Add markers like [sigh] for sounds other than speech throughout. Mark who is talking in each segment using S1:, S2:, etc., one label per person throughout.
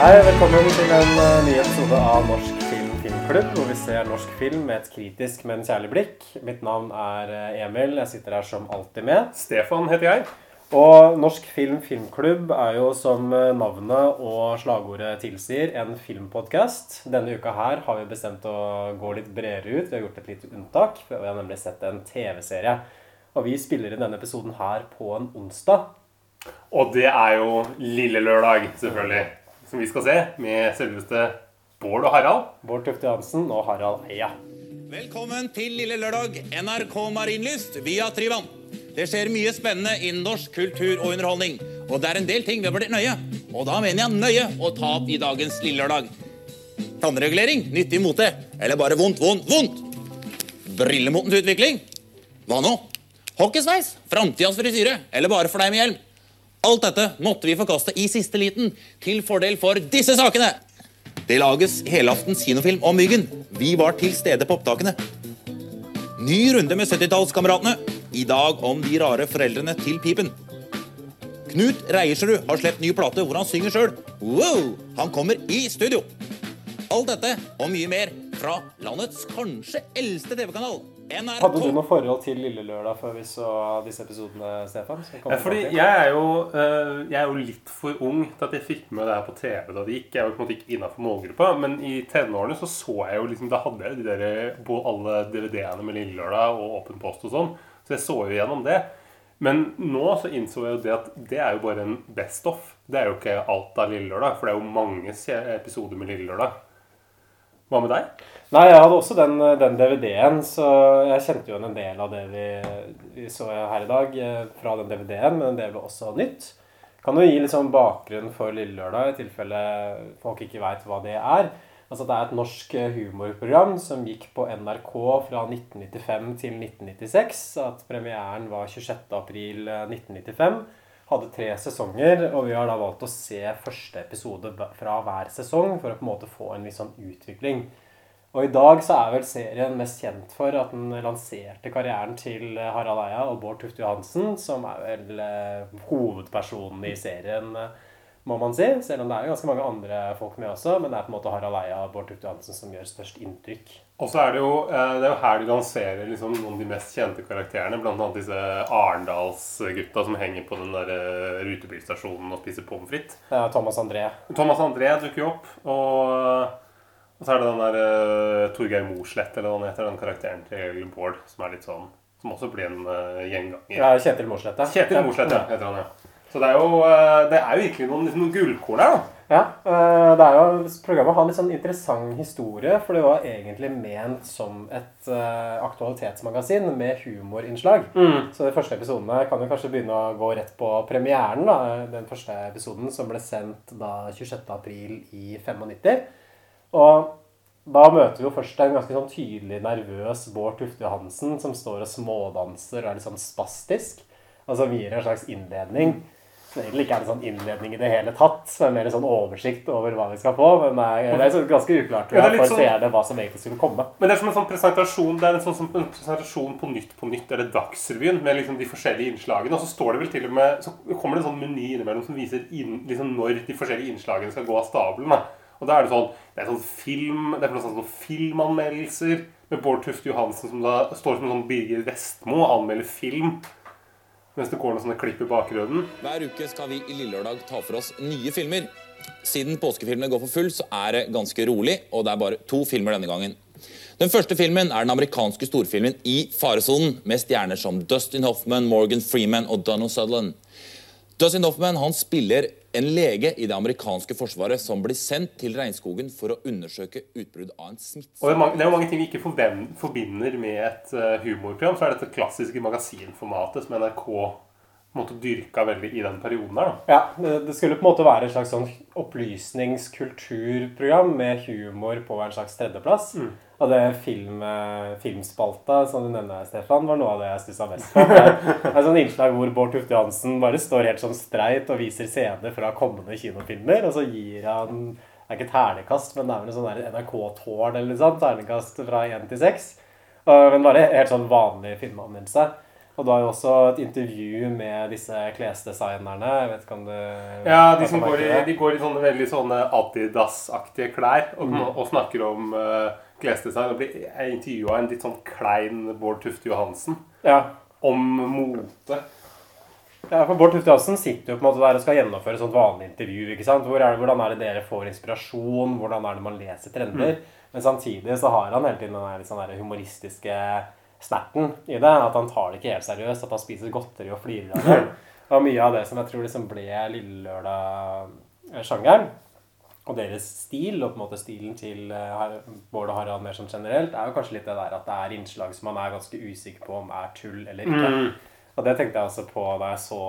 S1: Hei, velkommen til en eh, ny episode av Norsk Film Filmklubb, hvor vi ser norsk film med et kritisk, men kjærlig blikk. Mitt navn er eh, Emil. Jeg sitter her som alltid med.
S2: Stefan heter jeg.
S1: Og Norsk Film Filmklubb er jo, som eh, navnet og slagordet tilsier, en filmpodkast. Denne uka her har vi bestemt å gå litt bredere ut. Vi har gjort et lite unntak, vi har nemlig sett en TV-serie. Og vi spiller inn denne episoden her på en onsdag.
S2: Og det er jo Lille Lørdag, selvfølgelig. Som vi skal se med selveste Bård og Harald.
S1: Bård Tufte Hansen og Harald Eia.
S3: Velkommen til Lille Lørdag, NRK Marienlyst via Tryvann. Det skjer mye spennende innen norsk kultur og underholdning. Og det er en del ting vi har vurdert nøye, og da mener jeg nøye, å ta opp i dagens Lille Lørdag. Tannregulering, nyttig mote, eller bare vondt, vondt, vondt. Brillemotens utvikling. Hva nå? Hockeysveis, framtidas frisyre, eller bare for deg med hjelm. Alt dette måtte vi forkaste i siste liten, til fordel for disse sakene. Det lages helaftens kinofilm om Myggen. Vi var til stede på opptakene. Ny runde med 70-tallskameratene. I dag om de rare foreldrene til Pipen. Knut Reiersrud har sluppet ny plate hvor han synger sjøl. Wow! Han kommer i studio. Alt dette og mye mer fra landets kanskje eldste TV-kanal. NRK.
S1: Hadde du noe forhold til Lille Lørdag før vi så disse episodene, Stefan? Som
S2: Ja, fordi jeg er, jo, eh, jeg er jo litt for ung til at jeg fikk med det her på TV da det gikk. Jeg var på en måte ikke innafor målgruppa, men i tenårene så så jeg jo liksom Da hadde jeg de der på alle DVD-ene med Lille Lørdag og Åpen post og sånn, så jeg så jo gjennom det. Men nå så innså jeg jo det at det er jo bare en best off. Det er jo ikke alt av Lille Lørdag, for det er jo mange episoder med Lille Lørdag. Hva med deg?
S1: Nei, jeg hadde også den, den DVD-en, så jeg kjente jo en del av det vi, vi så her i dag eh, fra den DVD-en, men det ble også nytt. Kan jo gi litt sånn bakgrunn for Lille Lørdag, i tilfelle folk ikke veit hva det er. Altså Det er et norsk eh, humorprogram som gikk på NRK fra 1995 til 1996. At premieren var 26.4.1995. Hadde tre sesonger, og vi har da valgt å se første episode fra hver sesong for å på en måte få en viss sånn utvikling. Og i dag så er vel serien mest kjent for at den lanserte karrieren til eh, Harald Eia og Bård Tufte Johansen, som er vel eh, hovedpersonen i serien, eh, må man si. Selv om det er jo ganske mange andre folk med også, men det er på en måte Harald Eia og Bård Tufte Johansen som gjør størst inntrykk.
S2: Og så er det jo det er jo her de lanserer liksom noen av de mest kjente karakterene. Annet disse Arendalsgutta som henger på den der rutebilstasjonen og spiser pommes frites.
S1: Er Thomas André.
S2: Thomas André dukker jo opp. Og, og så er det den der uh, Torgeir Mosleth, eller hva han heter, den karakteren til Bård, som er litt sånn Som også blir en uh, gjenganger.
S1: Ja, Kjetil Morslett, ja.
S2: Kjetil Morslett, ja, heter han, ja. Så det er jo, uh, det er jo virkelig noen, liksom, noen gullkorn her, da.
S1: Ja, eh, det er jo, Programmet har en litt sånn interessant historie, for det var egentlig ment som et uh, aktualitetsmagasin med humorinnslag. Så de første episodene kan jo kanskje begynne å gå rett på premieren. da, Den første episoden som ble sendt da 26.4 i 95. Og da møter vi jo først en ganske sånn tydelig nervøs Bård Tufte Johansen som står og smådanser og er litt sånn spastisk. Og som gir en slags innledning. Som egentlig ikke er en sånn innledning i det hele tatt, men mer en sånn oversikt over hva vi skal få. Men det er, det er ganske uklart
S2: det er
S1: for
S2: sånn-
S1: seerne hva som egentlig skulle komme.
S2: Men det er som en sånn presentasjon Det er en sånn, sånn en presentasjon på Nytt på Nytt, eller Dagsrevyen, med liksom de forskjellige innslagene. Og så står det vel til og med Så kommer det en sånn meny innimellom som viser inn, liksom når de forskjellige innslagene skal gå av stabelen. da. Og da er det sånn Det er sånn film Det er sånn filmanmeldelser med Bård Tufte Johansen som da står som en sånn Birger Vestmo og anmelder film. Mens det går noen sånne klipp i bakgrunnen.
S3: Hver uke skal vi i Lillelørdag ta for oss nye filmer. Siden påskefilmene går for full, så er det ganske rolig, og det er bare to filmer denne gangen. Den første filmen er den amerikanske storfilmen I faresonen, med stjerner som Dustin Hoffman, Morgan Freeman og Donald Sutherland. Dustin Hoffman han spiller en lege i det amerikanske forsvaret som blir sendt til regnskogen for å undersøke utbrudd av en
S2: Og det er, det er jo mange ting vi ikke forbinder med et eh, humorprogram. Så er dette klassiske magasinformatet som NRK måte dyrka veldig i den perioden da.
S1: Ja, det skulle på en måte være et slags sånn opplysningskulturprogram med humor på en slags tredjeplass. Og det film, eh, filmspalta som du nevner, Stefan, var noe av det jeg stussa mest på. Det er et sånt innslag hvor Bård Tufte Johansen bare står helt sånn streit og viser scener fra kommende kinofilmer, og så gir han Det er ikke ternekast, men det er vel en sånn NRK-tårn eller noe sånt. Ternekast fra 1 til 6. Men bare helt sånn vanlig filmanmeldelse. Og du har jo også et intervju med disse klesdesignerne. Jeg vet ikke om du
S2: Ja, de som går i, de går i sånne veldig sånne Adidas-aktige klær og, og snakker om uh, klesdesign. Og blir- intervjua en litt sånn klein Bård Tufte Johansen
S1: Ja.
S2: om mote.
S1: Ja, for Bård Tufte Johansen sitter jo på en måte der og skal gjennomføre et sånt vanlig intervju. ikke sant? Hvor er det, hvordan er det dere får inspirasjon? Hvordan er det man leser trender? Men samtidig så har han hele tiden den der, litt sånn der humoristiske snerten i det. At han tar det ikke helt seriøst. At han spiser godteri og flirer av det. [laughs] Og mye av det som jeg tror liksom ble Lille Lørdag-sjangeren, og deres stil, og på en måte stilen til eh, Bård og Harald mer sånn generelt, er jo kanskje litt det der at det er innslag som man er ganske usikker på om er tull eller ikke. Og det tenkte jeg også på da jeg så,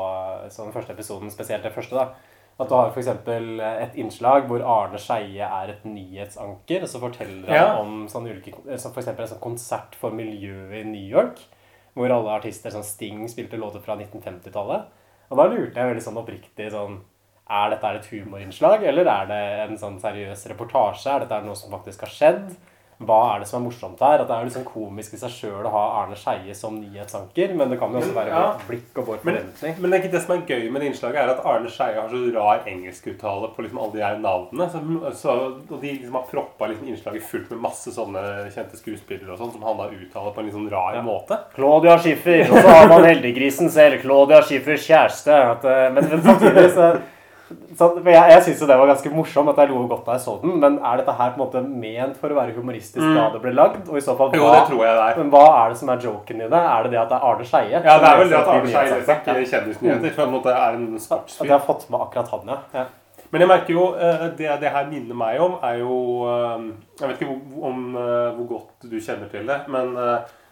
S1: så den første episoden, spesielt den første. da. At du har f.eks. et innslag hvor Arne Skeie er et nyhetsanker, og så forteller han
S2: Ja.
S1: om sånn ulike, som for en sånn konsert for miljøet i New York, hvor alle artister som Sting spilte låter fra 1950-tallet. Og da lurte jeg veldig sånn oppriktig sånn Er dette et humorinnslag, eller er det en sånn seriøs reportasje? Er dette noe som faktisk har skjedd? Hva er det som er morsomt her? At Det er jo liksom komisk i seg sjøl å ha Arne Skeie som nyhetsanker, men det kan jo også være
S2: Ja.
S1: vårt blikk og vår forventning.
S2: men det, er ikke det som er gøy med det innslaget, er at Arne Skeie har så rar engelskuttale på liksom alle de her navnene. Så, så, og de liksom har proppa liksom innslaget fullt med masse sånne kjente skuespillere og sånn, som han da uttaler på en litt sånn rar måte.
S1: Claudia Schiffer, og så har man heldiggrisen selv. Claudia Schiffers kjæreste. At, eh, men, men samtidig så, så for Jeg, jeg syns jo det var ganske morsomt at jeg lo godt da jeg så den, men er dette her på en måte ment for å være humoristisk da det ble lagd? Og i så fall
S2: Jo, det tror jeg det er.
S1: Men hva er det som er joken i det? Er det det at det er Arne Skeie?
S2: Ja, det er vel det at Arne Skeie
S1: de
S2: ikke kjendisnyheter. På en måte er en
S1: At jeg har fått med akkurat han, ja. ja.
S2: Men jeg merker jo eh, det det her minner meg om, er jo eh, Jeg vet ikke om, eh, hvor godt du kjenner til det, men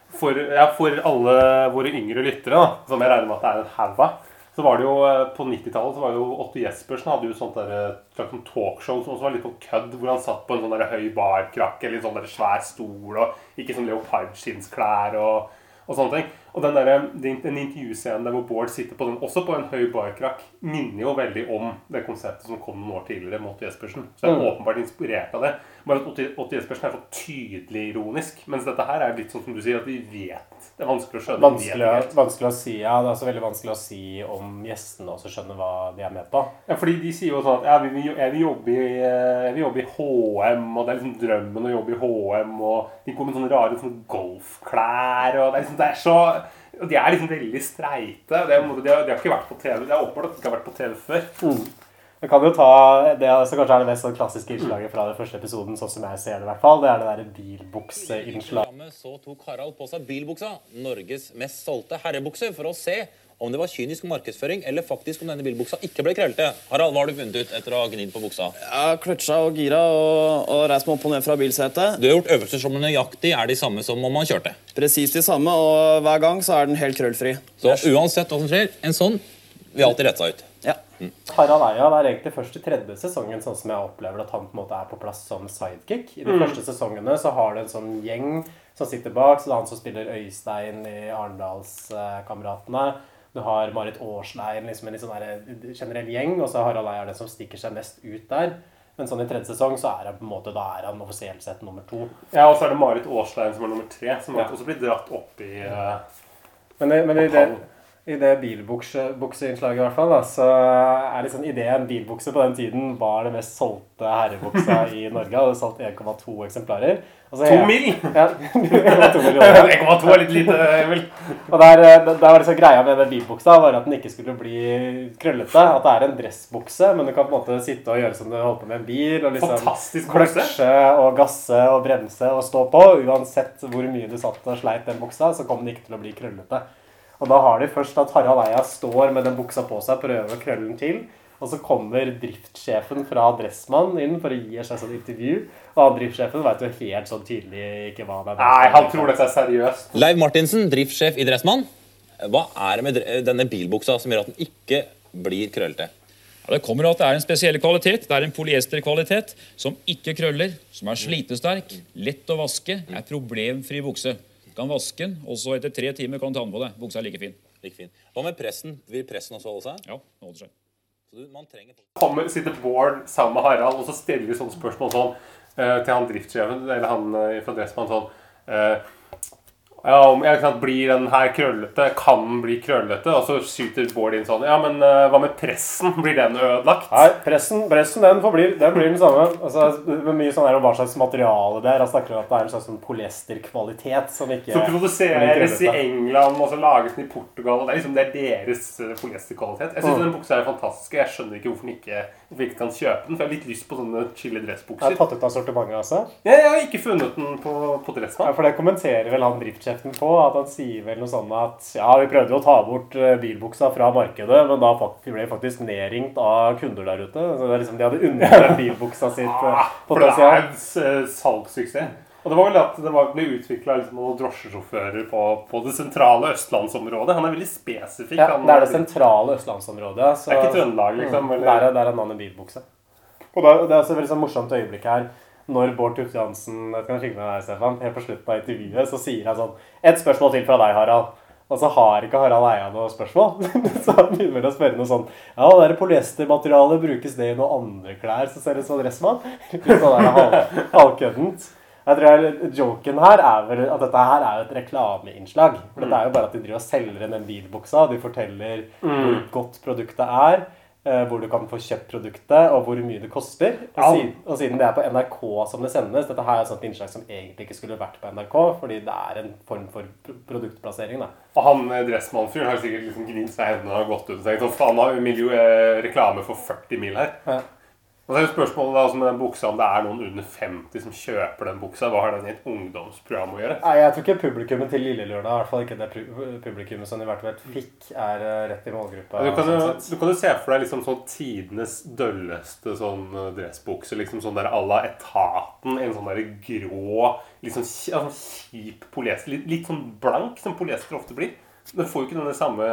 S2: for, ja, for alle våre yngre lyttere, da, som jeg regner med at det er en haug av, så var det jo eh, på 90-tallet så var jo Otto Jespersen hadde jo sånt der, eh, slags sånn talkshow som også var litt på kødd, hvor han satt på en sånn der høy barkrakke eller en sånn der svær stol og ikke sånn leopardskinnsklær og, og sånne ting. Og den, der, den, den intervjuscenen der hvor Bård sitter på den, også på en høy barkrakk, minner jo veldig om det konseptet som kom noen år tidligere med Otto Jespersen. Så jeg er åpenbart inspirert av det. Bare at 80-spørsmålet er så tydelig ironisk. Mens dette her er litt sånn som du sier, at vi vet Det er vanskelig å skjønne.
S1: Vanskelig, vanskelig å si, ja. Det er også veldig vanskelig å si om gjestene også skjønner hva de er med på.
S2: Ja, fordi de sier jo sånn at ja, vi vi, jeg, vil jobbe i, eh, jeg vil jobbe i HM, og det er liksom drømmen å jobbe i HM, og de går med sånne rare sånne golfklær, og det er liksom, det er så og de er liksom veldig streite. Det er, de, har, de har ikke vært på TV. Det er åpenbart at de ikke har vært på TV før.
S1: Vi kan jo ta det som kanskje er det mest sånn klassiske innslaget fra den første episoden, sånn som jeg ser det i hvert fall. Det er det derre bilbukseinnslaget.
S3: så tok Harald på seg bilbuksa, Norges mest solgte herrebukse, for å se om det var kynisk markedsføring eller faktisk om denne bilbuksa ikke ble krøllete. Harald, hva har du funnet ut etter å ha gnidd på buksa?
S4: Jeg har kløtsja og gira og, og reist meg opp og ned fra bilsetet.
S3: Du har gjort øvelser som nøyaktig er de samme som om man kjørte.
S4: Presis de samme, og hver gang så er den helt krøllfri.
S3: Så uansett hva som skjer, en sånn vil alltid rette seg ut.
S4: Ja.
S1: Harald Eia er egentlig først i tredje sesongen sånn som jeg opplever at han på en måte er på plass som sidekick. I de første sesongene så har du en sånn gjeng som sitter bak. Så det er han som spiller Øystein i Arendalskameratene. Du har Marit Aaslein, liksom en litt sånn der generell gjeng. Og så er Harald Eia den som stikker seg mest ut der. Men sånn i tredje sesong så er han på en måte, da er han offisielt sett nummer to.
S2: Ja, Og så er det Marit Aaslein som er nummer tre, som
S1: Ja.
S2: også blir dratt opp i uh,
S1: Men, men i det, i det bilbukseinnslaget i hvert fall, da, så er liksom ideen bilbukse på den tiden var det mest solgte herrebuksa [laughs] i Norge. Hadde solgt 1,2 eksemplarer. Altså,
S2: To mil! [laughs]
S1: Ja, [laughs] 1,2
S2: er litt lite, vel.
S1: Og der, eh, der var liksom greia med den bilbuksa var at den ikke skulle bli krøllete. At det er en dressbukse, men du kan på en måte sitte og gjøre som du holder på med en bil. og liksom
S2: Fantastisk.
S1: Kløtsje og gasse og bremse og stå på. Uansett hvor mye du satt og sleit den buksa, så kom den ikke til å bli krøllete. Og da har de først at Harald Eia står med den buksa på seg, prøver å krølle den til. Og så kommer driftssjefen fra Dressmann inn for å gi et slags intervju. Og han driftssjefen vet jo helt sånn tydelig ikke hva han er.
S2: Nei, han tror dette er seriøst.
S3: Leiv Martinsen, driftssjef i Dressmann. Hva er det med denne bilbuksa som gjør at den ikke blir krøllete?
S5: Ja, det kommer av at det er en spesiell kvalitet. Det er en polyesterkvalitet som ikke krøller, som er slitesterk, lett å vaske, er problemfri bukse. Du kan vaske den, og så etter tre timer kan du ta den på deg. Buksa er like fin.
S3: Like fin. Hva med pressen? Vil pressen også holde seg?
S5: Ja, det holder seg.
S3: Så du, man trenger
S2: kommer, sitter Bård sammen med Harald, og så stiller vi sånne spørsmål sånn eh, til han driftssjefen, eller han eh, fra Dressmann sånn eh, ja, om jeg kan bli Blir den her krøllete? Kan den bli krøllete? Og så skyter Bård inn sånn Ja, men uh, hva med pressen? [laughs] Blir den ødelagt?
S1: Nei, pressen, pressen den, forblir, den blir den samme. Altså, med mye sånn her om hva slags materiale det er. Han snakker om at det er en slags sånn polyesterkvalitet som ikke
S2: Som produseres i. England, og så lages den i Portugal. og Det er liksom det er deres eh, polyesterkvalitet. Jeg syns den buksa er fantastisk. Jeg skjønner ikke hvorfor den ikke, hvorfor ikke kan kjøpe den. For jeg har litt lyst på sånne chili dressbukser.
S1: Har du tatt ut av sortimentet altså?
S2: Jeg, jeg har ikke funnet den på, på
S1: Ja, for det kommenterer vel han driftssjefen på. At han sier vel noe sånn at ja, vi prøvde jo å ta bort eh, bilbuksa fra markedet, men da ble vi faktisk nedringt av kunder der ute. Så det er liksom, De hadde [laughs] undervurdert bilbuksa sitt eh,
S2: Ah, For det er
S1: potensial.
S2: en salgssuksess. Og det var vel at det var, ble utvikla liksom, noen drosjesjåfører på, på det sentrale østlandsområdet. Han er veldig spesifikk.
S1: Ja, det er det sentrale østlandsområdet. Så,
S2: Det er ikke Trøndelag, liksom.
S1: Mm,
S2: eller-
S1: Der er, der er navnet bilbukse. Og det, det er også et veldig sånn morsomt øyeblikk her. Når Bård Tufte Johansen helt på slutten av intervjuet, så sier han sånn Et spørsmål til fra deg, Harald. Og så har ikke Harald Eia noe spørsmål. [laughs] så han begynner å spørre noe sånn Ja, det der polyestermaterialet, brukes det i noen andre klær som ser ut som dressmann? Litt sånn halv- halvkøddent. Jeg tror jeg, Joken her er vel at dette her er jo et reklameinnslag. For Dette er jo bare at de driver og selger inn den bilbuksa. De forteller hvor godt produktet er, eh, hvor du kan få kjøpt produktet, og hvor mye det koster. Og,
S2: Ja.
S1: siden, og siden det er på NRK som det sendes Dette her er et sånt innslag som egentlig ikke skulle vært på NRK, fordi det er en form for pro- produktplassering. da.
S2: Og han eh, dressmannfyren har sikkert liksom gnint seg i hendene og gått ut og tenkt at Faen, har vi miljø, eh, reklame for 40 mil her.
S1: Ja.
S2: Og så er spørsmålet da, altså med den buksa, om det er noen under 50 som kjøper den buksa. Hva har den i et ungdomsprogram å gjøre?
S1: Nei, Jeg tror ikke publikummet til Lille Lørdag, i hvert fall ikke det publikummet som de hvert fall fikk, er eh, rett i målgruppa.
S2: Du kan,
S1: sånn du,
S2: du kan jo se for deg liksom sånn tidenes dølleste sånn eh, dressbukse. Liksom sånn der à la Etaten. En sånn der grå, litt kj- sånn kjip polyester. Litt, litt sånn blank, som polyester ofte blir. Den får jo ikke denne samme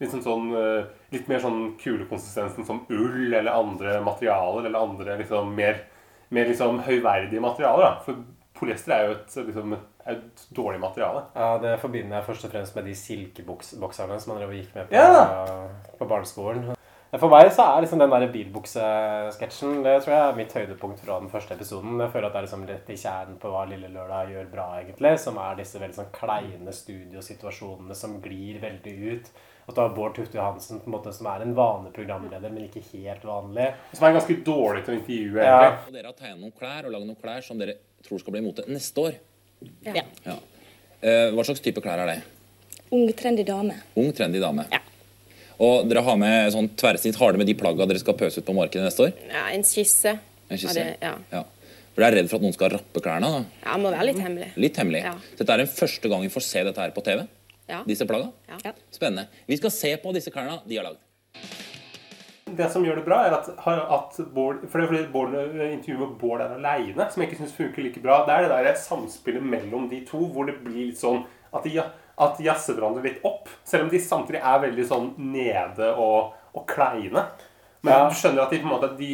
S2: litt sånn, eh, Litt mer sånn kulekonsistensen som ull eller andre materialer. Eller andre liksom mer, mer liksom høyverdige materialer. da For polyester er jo et, liksom, et dårlig materiale.
S1: Ja, Det forbinder jeg først og fremst med de silkebokserne som man gikk med på,
S2: Ja.
S1: på barneskolen. For meg så er liksom den der bilbuksesketsjen Det tror jeg er mitt høydepunkt fra den første episoden. Jeg føler at det er liksom rett i kjernen på hva Lille Lørdag gjør bra, egentlig. Som er disse veldig sånn kleine studiosituasjonene som glir veldig ut. At du har Bård Tufte Johansen på en måte som er en vanlig programleder, men ikke helt vanlig.
S2: Som er ganske dårlig til å intervjue,
S1: Ja.
S2: egentlig.
S3: Og dere har tegnet noen klær og laget noen klær som dere tror skal bli mote neste år.
S6: Ja.
S3: Ja. Eh, hva slags type klær er det?
S6: Ung, trendy dame.
S3: Ung, trendy dame.
S6: Ja.
S3: Og dere har med sånn tverrsnitt. Har dere med de plagga dere skal pøse ut på markedet neste år?
S6: Ja, en skisse.
S3: En skisse?
S6: Ja, det, ja.
S3: Ja. For dere er redd for at noen skal rappe klærne? da?
S6: ja, må være litt hemmelig.
S3: Litt hemmelig.
S6: Ja.
S3: Dette er den første gang vi får se dette her på TV.
S6: Ja.
S3: Disse plagga.
S6: Ja.
S3: Spennende. Vi skal se på disse klærne de har lagd.
S2: Det som gjør det bra, er at, at Bård For det er fordi Bård, intervjuet med Bård er aleine, som jeg ikke syns funker like bra. Det er det der samspillet mellom de to hvor det blir litt sånn at de, at de jazzer hverandre litt opp. Selv om de samtidig er veldig sånn nede og, og kleine. Men
S1: Ja.
S2: du skjønner at de på en måte de,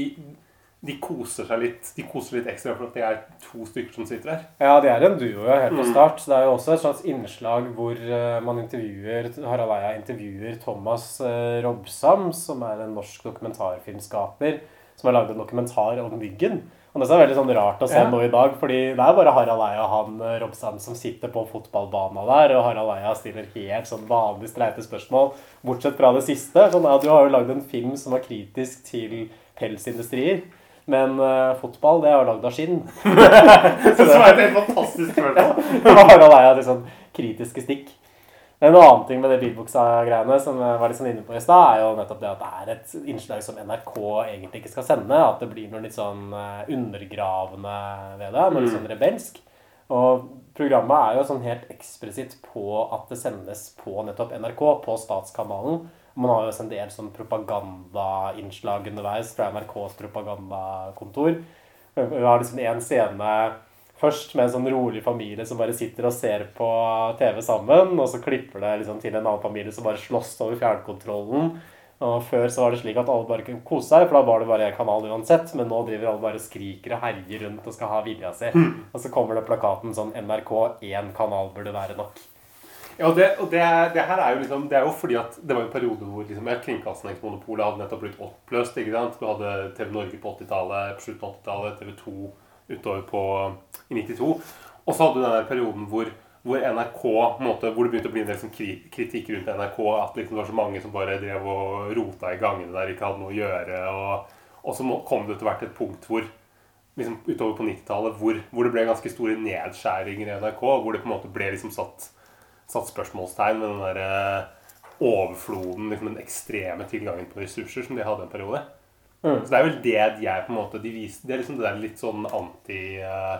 S2: de koser seg litt De koser litt ekstra for at det er to stykker som sitter der.
S1: Ja, de er en duo ja, helt fra start. Det er jo også et slags innslag hvor eh, man intervjuer Harald Eia intervjuer Thomas uh, Robsam, som er en norsk dokumentarfilmskaper, som har lagd en dokumentar om Myggen. Og det er veldig sånn rart å se
S2: Ja.
S1: nå i dag, fordi det er bare Harald Eia og han eh, Robsam som sitter på fotballbanen der, og Harald Eia stiller helt sånn vanlig streite spørsmål, bortsett fra det siste. Sånn, ja, du har jo lagd en film som var kritisk til pelsindustrier. Men uh, fotball, det er jo lagd av skinn. [laughs] [laughs]
S2: så Det er et helt fantastisk spørsmål.
S1: Harald Eia litt sånn kritiske stikk. En annen ting med det bilbuksa-greiene som jeg var litt sånn inne på i stad, er jo nettopp det at det er et innslag som NRK egentlig ikke skal sende. At det blir noe litt sånn eh, undergravende ved det. Noe litt sånn rebelsk. Og programmet er jo sånn helt eksplisitt på at det sendes på nettopp NRK, på Statskanalen. Man har jo også en del sånn propagandainnslag underveis fra NRKs propagandakontor. Vi har liksom en scene Først med en sånn rolig familie som bare sitter og ser på TV sammen, og så klipper det liksom til en annen familie som bare slåss over fjernkontrollen. Og Før så var det slik at alle bare kunne kose seg, for da var det bare én kanal uansett. Men nå driver alle bare og skriker og herjer rundt og skal ha vilja si. Og så kommer det plakaten sånn NRK, én kanal burde være nok.
S2: Ja, og det, og det, det her er jo liksom Det er jo fordi at det var en periode hvor liksom, Kringkastingsmonopolet hadde nettopp blitt oppløst. ikke sant? Du hadde TV Norge på 80-tallet, på slutten av 80-tallet, TV 2 utover på i 92. Og så hadde du den der perioden hvor, hvor NRK måte, Hvor det begynte å bli en del sånn kritikk rundt NRK. At liksom det var så mange som bare drev og rota i gangene der, ikke hadde noe å gjøre. Og, og så kom det etter hvert et punkt hvor liksom utover på 90-tallet hvor, hvor det ble ganske store nedskjæringer i NRK. Hvor det på en måte ble liksom satt satt spørsmålstegn med den der eh, overfloden, liksom den ekstreme tilgangen på ressurser som de hadde en periode. Så det er vel det de er på en måte de viser, Det er liksom det der litt sånn anti eh,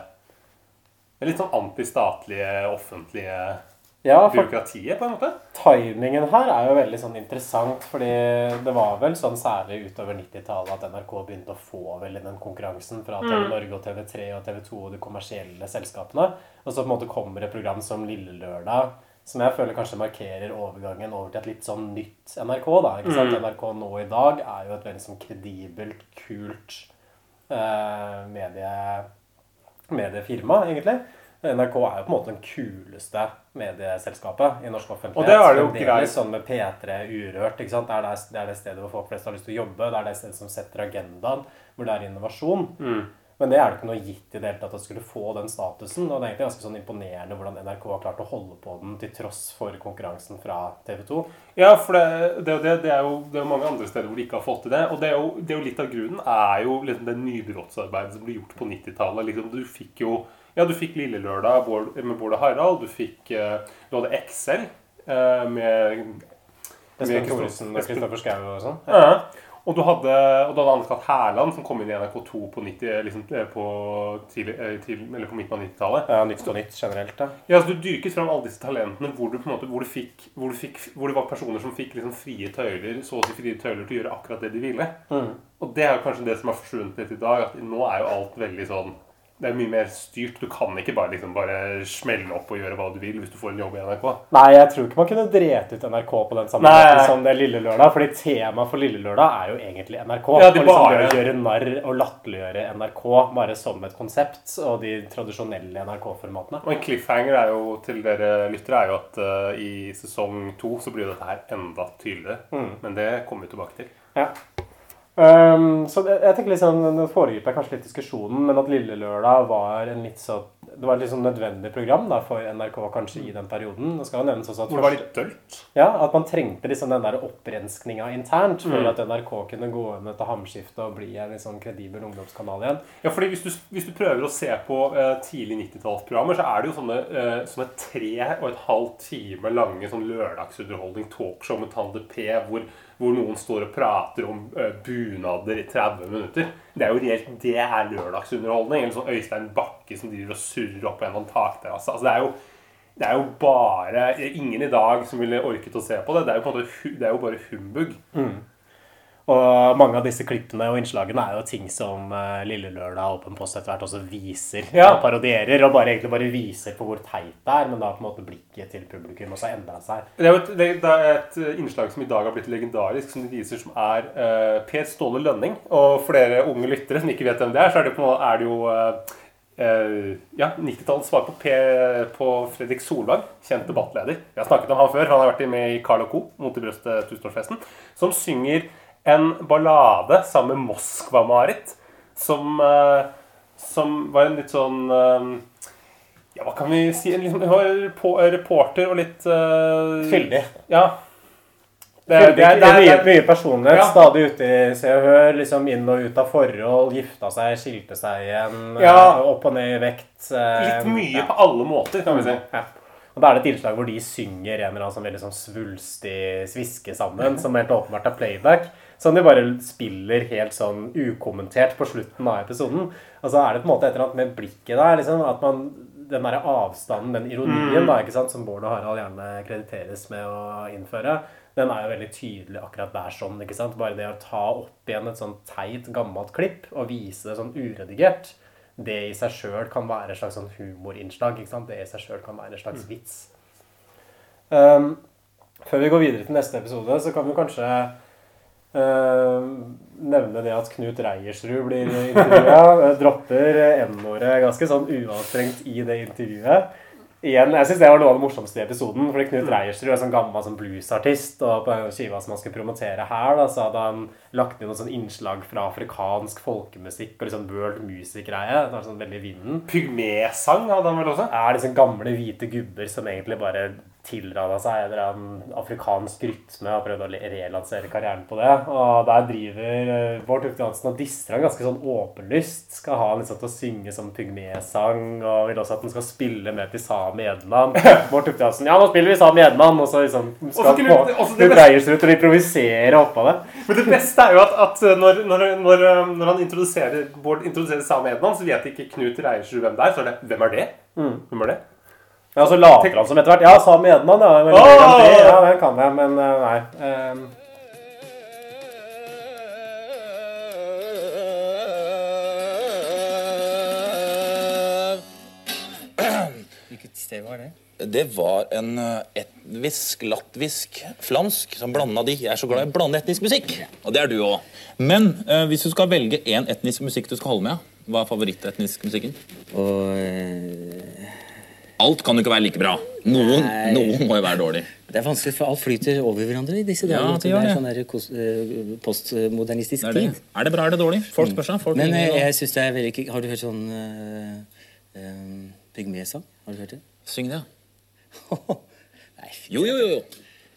S2: Det er litt sånn antistatlige, offentlige
S1: Ja,
S2: byråkratiet, på en måte.
S1: timingen her er jo veldig sånn interessant, fordi det var vel sånn særlig utover 90-tallet at NRK begynte å få veldig den konkurransen fra TV Norge og TV3 og TV 2 og de kommersielle selskapene. Og så på en måte kommer et program som Lille Lørdag, som jeg føler kanskje markerer overgangen over til et litt sånn nytt NRK. da, ikke sant? NRK nå i dag er jo et veldig sånn kredibelt, kult eh, medie mediefirma, egentlig. NRK er jo på en måte den kuleste medieselskapet i norsk offentlighet.
S2: Og det er det jo greit.
S1: Sånn med P3 Urørt. ikke sant? Det er det, det er det stedet hvor folk flest har lyst til å jobbe. Det er det stedet som setter agendaen, hvor det er innovasjon.
S2: Mm.
S1: Men det er det ikke noe gitt i det hele tatt at skulle få den statusen. Og det er egentlig ganske sånn imponerende hvordan NRK har klart å holde på den til tross for konkurransen fra TV 2.
S2: Ja, for det, det, det, det, er jo, det er mange andre steder hvor de ikke har fått til det. Og det er jo, det er jo litt av grunnen er jo liksom det nybrottsarbeidet som ble gjort på 90-tallet. Liksom, du fikk jo Ja, du fikk Lille Lørdag med Bård og Harald. Du fikk eh, Du hadde Excel eh, med
S1: Espen Thoresen og Kristoffer Schou og sånn.
S2: Ja. Ja. Og du hadde, og du hadde Anne-Kat. Hærland, som kom inn i NRK2 på, 90, liksom, eh, på, eh, til, eller på midten av 90-tallet.
S1: Ja, Nytt og nytt generelt, da.
S2: Ja, så Du dyrket fram alle disse talentene hvor du på en måte, hvor du fikk, hvor du fikk, hvor det var personer som fikk liksom frie tøyler så å si frie tøyler til å gjøre akkurat det de ville. Og det er jo kanskje det som har forsvunnet litt i dag. At nå er jo alt veldig sånn Det er mye mer styrt. Du kan ikke bare liksom bare smelle opp og gjøre hva du vil hvis du får en jobb i NRK.
S1: Nei, jeg tror ikke man kunne drete ut NRK på den samme måten som det Lille Lørdag. Fordi temaet for Lille Lørdag er jo egentlig NRK.
S2: Ja, de
S1: og liksom
S2: bare-
S1: gjøre narr og latterliggjøre NRK bare som et konsept, og de tradisjonelle NRK-formatene.
S2: Og en cliffhanger er jo til dere lyttere er jo at uh, i sesong to så blir dette her enda tydeligere. Men det kommer vi tilbake til.
S1: Ja. Um, så det, jeg tenker liksom, det foregriper kanskje litt diskusjonen, men at Lille Lørdag var en litt så det var et sånn nødvendig program da, for NRK kanskje i den perioden. Det skal jo nevnes også at
S2: Hvor det var litt dølt.
S1: Ja, At man trengte liksom den der opprenskninga internt for
S2: Mm.
S1: at NRK kunne gå inn etter hamskiftet og bli en liksom kredibel ungdomskanal igjen.
S2: Ja, fordi hvis du, hvis du prøver å se på uh, tidlig 90-tallsprogrammer, så er det jo sånne, eh, sånne tre og et halvt time lange sånn lørdagsunderholdning, talkshow med Tande P, hvor, hvor noen står og prater om eh, bunader i 30 minutter. Det er jo reelt det er lørdagsunderholdning. Eller sånn Øystein Bakke som driver og surrer opp på en takterrasse. Altså, det er jo det er jo bare ingen i dag som ville orket å se på det. Det er jo på måte det er jo bare humbug.
S1: Og mange av disse klippene og innslagene er jo ting som uh, Lille Lørdag og Åpen Post etter hvert også viser
S2: Ja.
S1: og parodierer. Og bare, egentlig bare viser på hvor teit det er, men da på en måte blikket til publikum også endra seg.
S2: Det er jo et, det, det er et eh, innslag som i dag har blitt legendarisk, som de viser som er uh, Per Ståle Lønning. Og flere unge lyttere som ikke vet hvem det er, så er det, på, er det jo uh, Uh, ja, 90-tallets svar på, P, på Fredrik Solvang, kjent debattleder. Vi har snakket om han før, han har vært med i Carl Co. mot i brøstet tusenårsfesten. Som synger en ballade sammen med Moskva-Marit, som, eh, som var en litt sånn eh, ja, hva kan vi si? En liksom, reporter og litt uh,
S1: Fyldig.
S2: Ja. Det,
S1: Det,
S2: det, det,
S1: mye,
S2: det,
S1: mye personlighet.
S2: Ja.
S1: Stadig ute i Se og Hør. Liksom inn og ut av forhold. Gifta seg, skilte seg igjen.
S2: Ja.
S1: Opp og ned i vekt.
S2: litt mye
S1: ja.
S2: på alle måter, kan vi si.
S1: Ja. Og da er det et innslag hvor de synger en eller annen sånn veldig sånn svulstig sviske sammen, [laughs] som helt åpenbart er playback. Som de bare spiller helt sånn ukommentert på slutten av episoden. Og så er det på en måte et eller annet med blikket der, liksom, at man den der avstanden, den ironien da, ikke sant, som Bård og Harald gjerne krediteres med å innføre, den er jo veldig tydelig akkurat der sånn. ikke sant? Bare det å ta opp igjen et sånn teit, gammelt klipp og vise det sånn uredigert, det i seg sjøl kan være et slags sånn humorinnslag. ikke sant? Det i seg sjøl kan være en slags vits. Um, før vi går videre til neste episode, så kan vi kanskje nevne det at Knut Reiersrud blir intervjua. Dropper N-ordet ganske sånn uanstrengt i det intervjuet. Igjen, jeg synes Det var noe av det morsomste i episoden. fordi Knut Reiersrud er sånn gammel sånn bluesartist. Og på den skiva som han skulle promotere her, da, så hadde han lagt inn noen sånn innslag fra afrikansk folkemusikk og liksom world music-greie. Det var sånn veldig vinden.
S2: Pygmesang hadde han vel også?
S1: er liksom gamle hvite gubber som egentlig bare tilrada seg en eller annen afrikansk rytme og prøvde å relansere karrieren på det. Og der driver eh, Bård Tufte Johansen og disser han ganske sånn åpenlyst. Skal ha han liksom til å synge sånn pygmesang, og vil også at han skal spille med til Sami Edman. [laughs] Bård Tufte Johansen Ja, nå spiller vi Sami Edman! Og så liksom skal
S2: Knut-
S1: få
S2: også det
S1: Knut
S2: beste-
S1: Reiersrud til å improvisere oppå det.
S2: Men det beste er jo at, at når, når, når, um, når han introduserer Bård introduserer Sami Edman, så vet ikke Knut Reiersrud hvem det er. Så er det Hvem er det? Hvem er det?
S1: Ja, så later han som etter hvert Ja, Sami Edman, ja. Men,
S2: Åh!
S1: ja, den kan jeg, men eh, nei. Um,
S7: Hvilket sted var det?
S3: Det var en eh, etnisk, latvisk, flamsk som blanda de. Jeg er så glad i å blande etnisk musikk. Og det er du òg. Men eh, hvis du skal velge én etnisk musikk du skal holde med, hva er favorittetnisk musikken?
S7: Og eh,
S3: Alt kan jo ikke være like bra. Noen, noen må jo være dårlig.
S7: Det er vanskelig, for alt flyter over hverandre i disse
S3: Ja,
S7: dager.
S3: det gjør
S7: er
S3: det.
S7: sånn der kos- eh, postmodernistisk
S3: Det er, det.
S7: tid.
S3: er det bra eller dårlig? Folk spør seg. Folk
S7: Men
S3: ringer
S7: eh, jeg synes det er veldig Har du hørt sånn uh, pygmesang? Har du hørt det?
S3: Syng det. [laughs]
S7: Nei, fy.
S3: Jo, jo, jo. jo.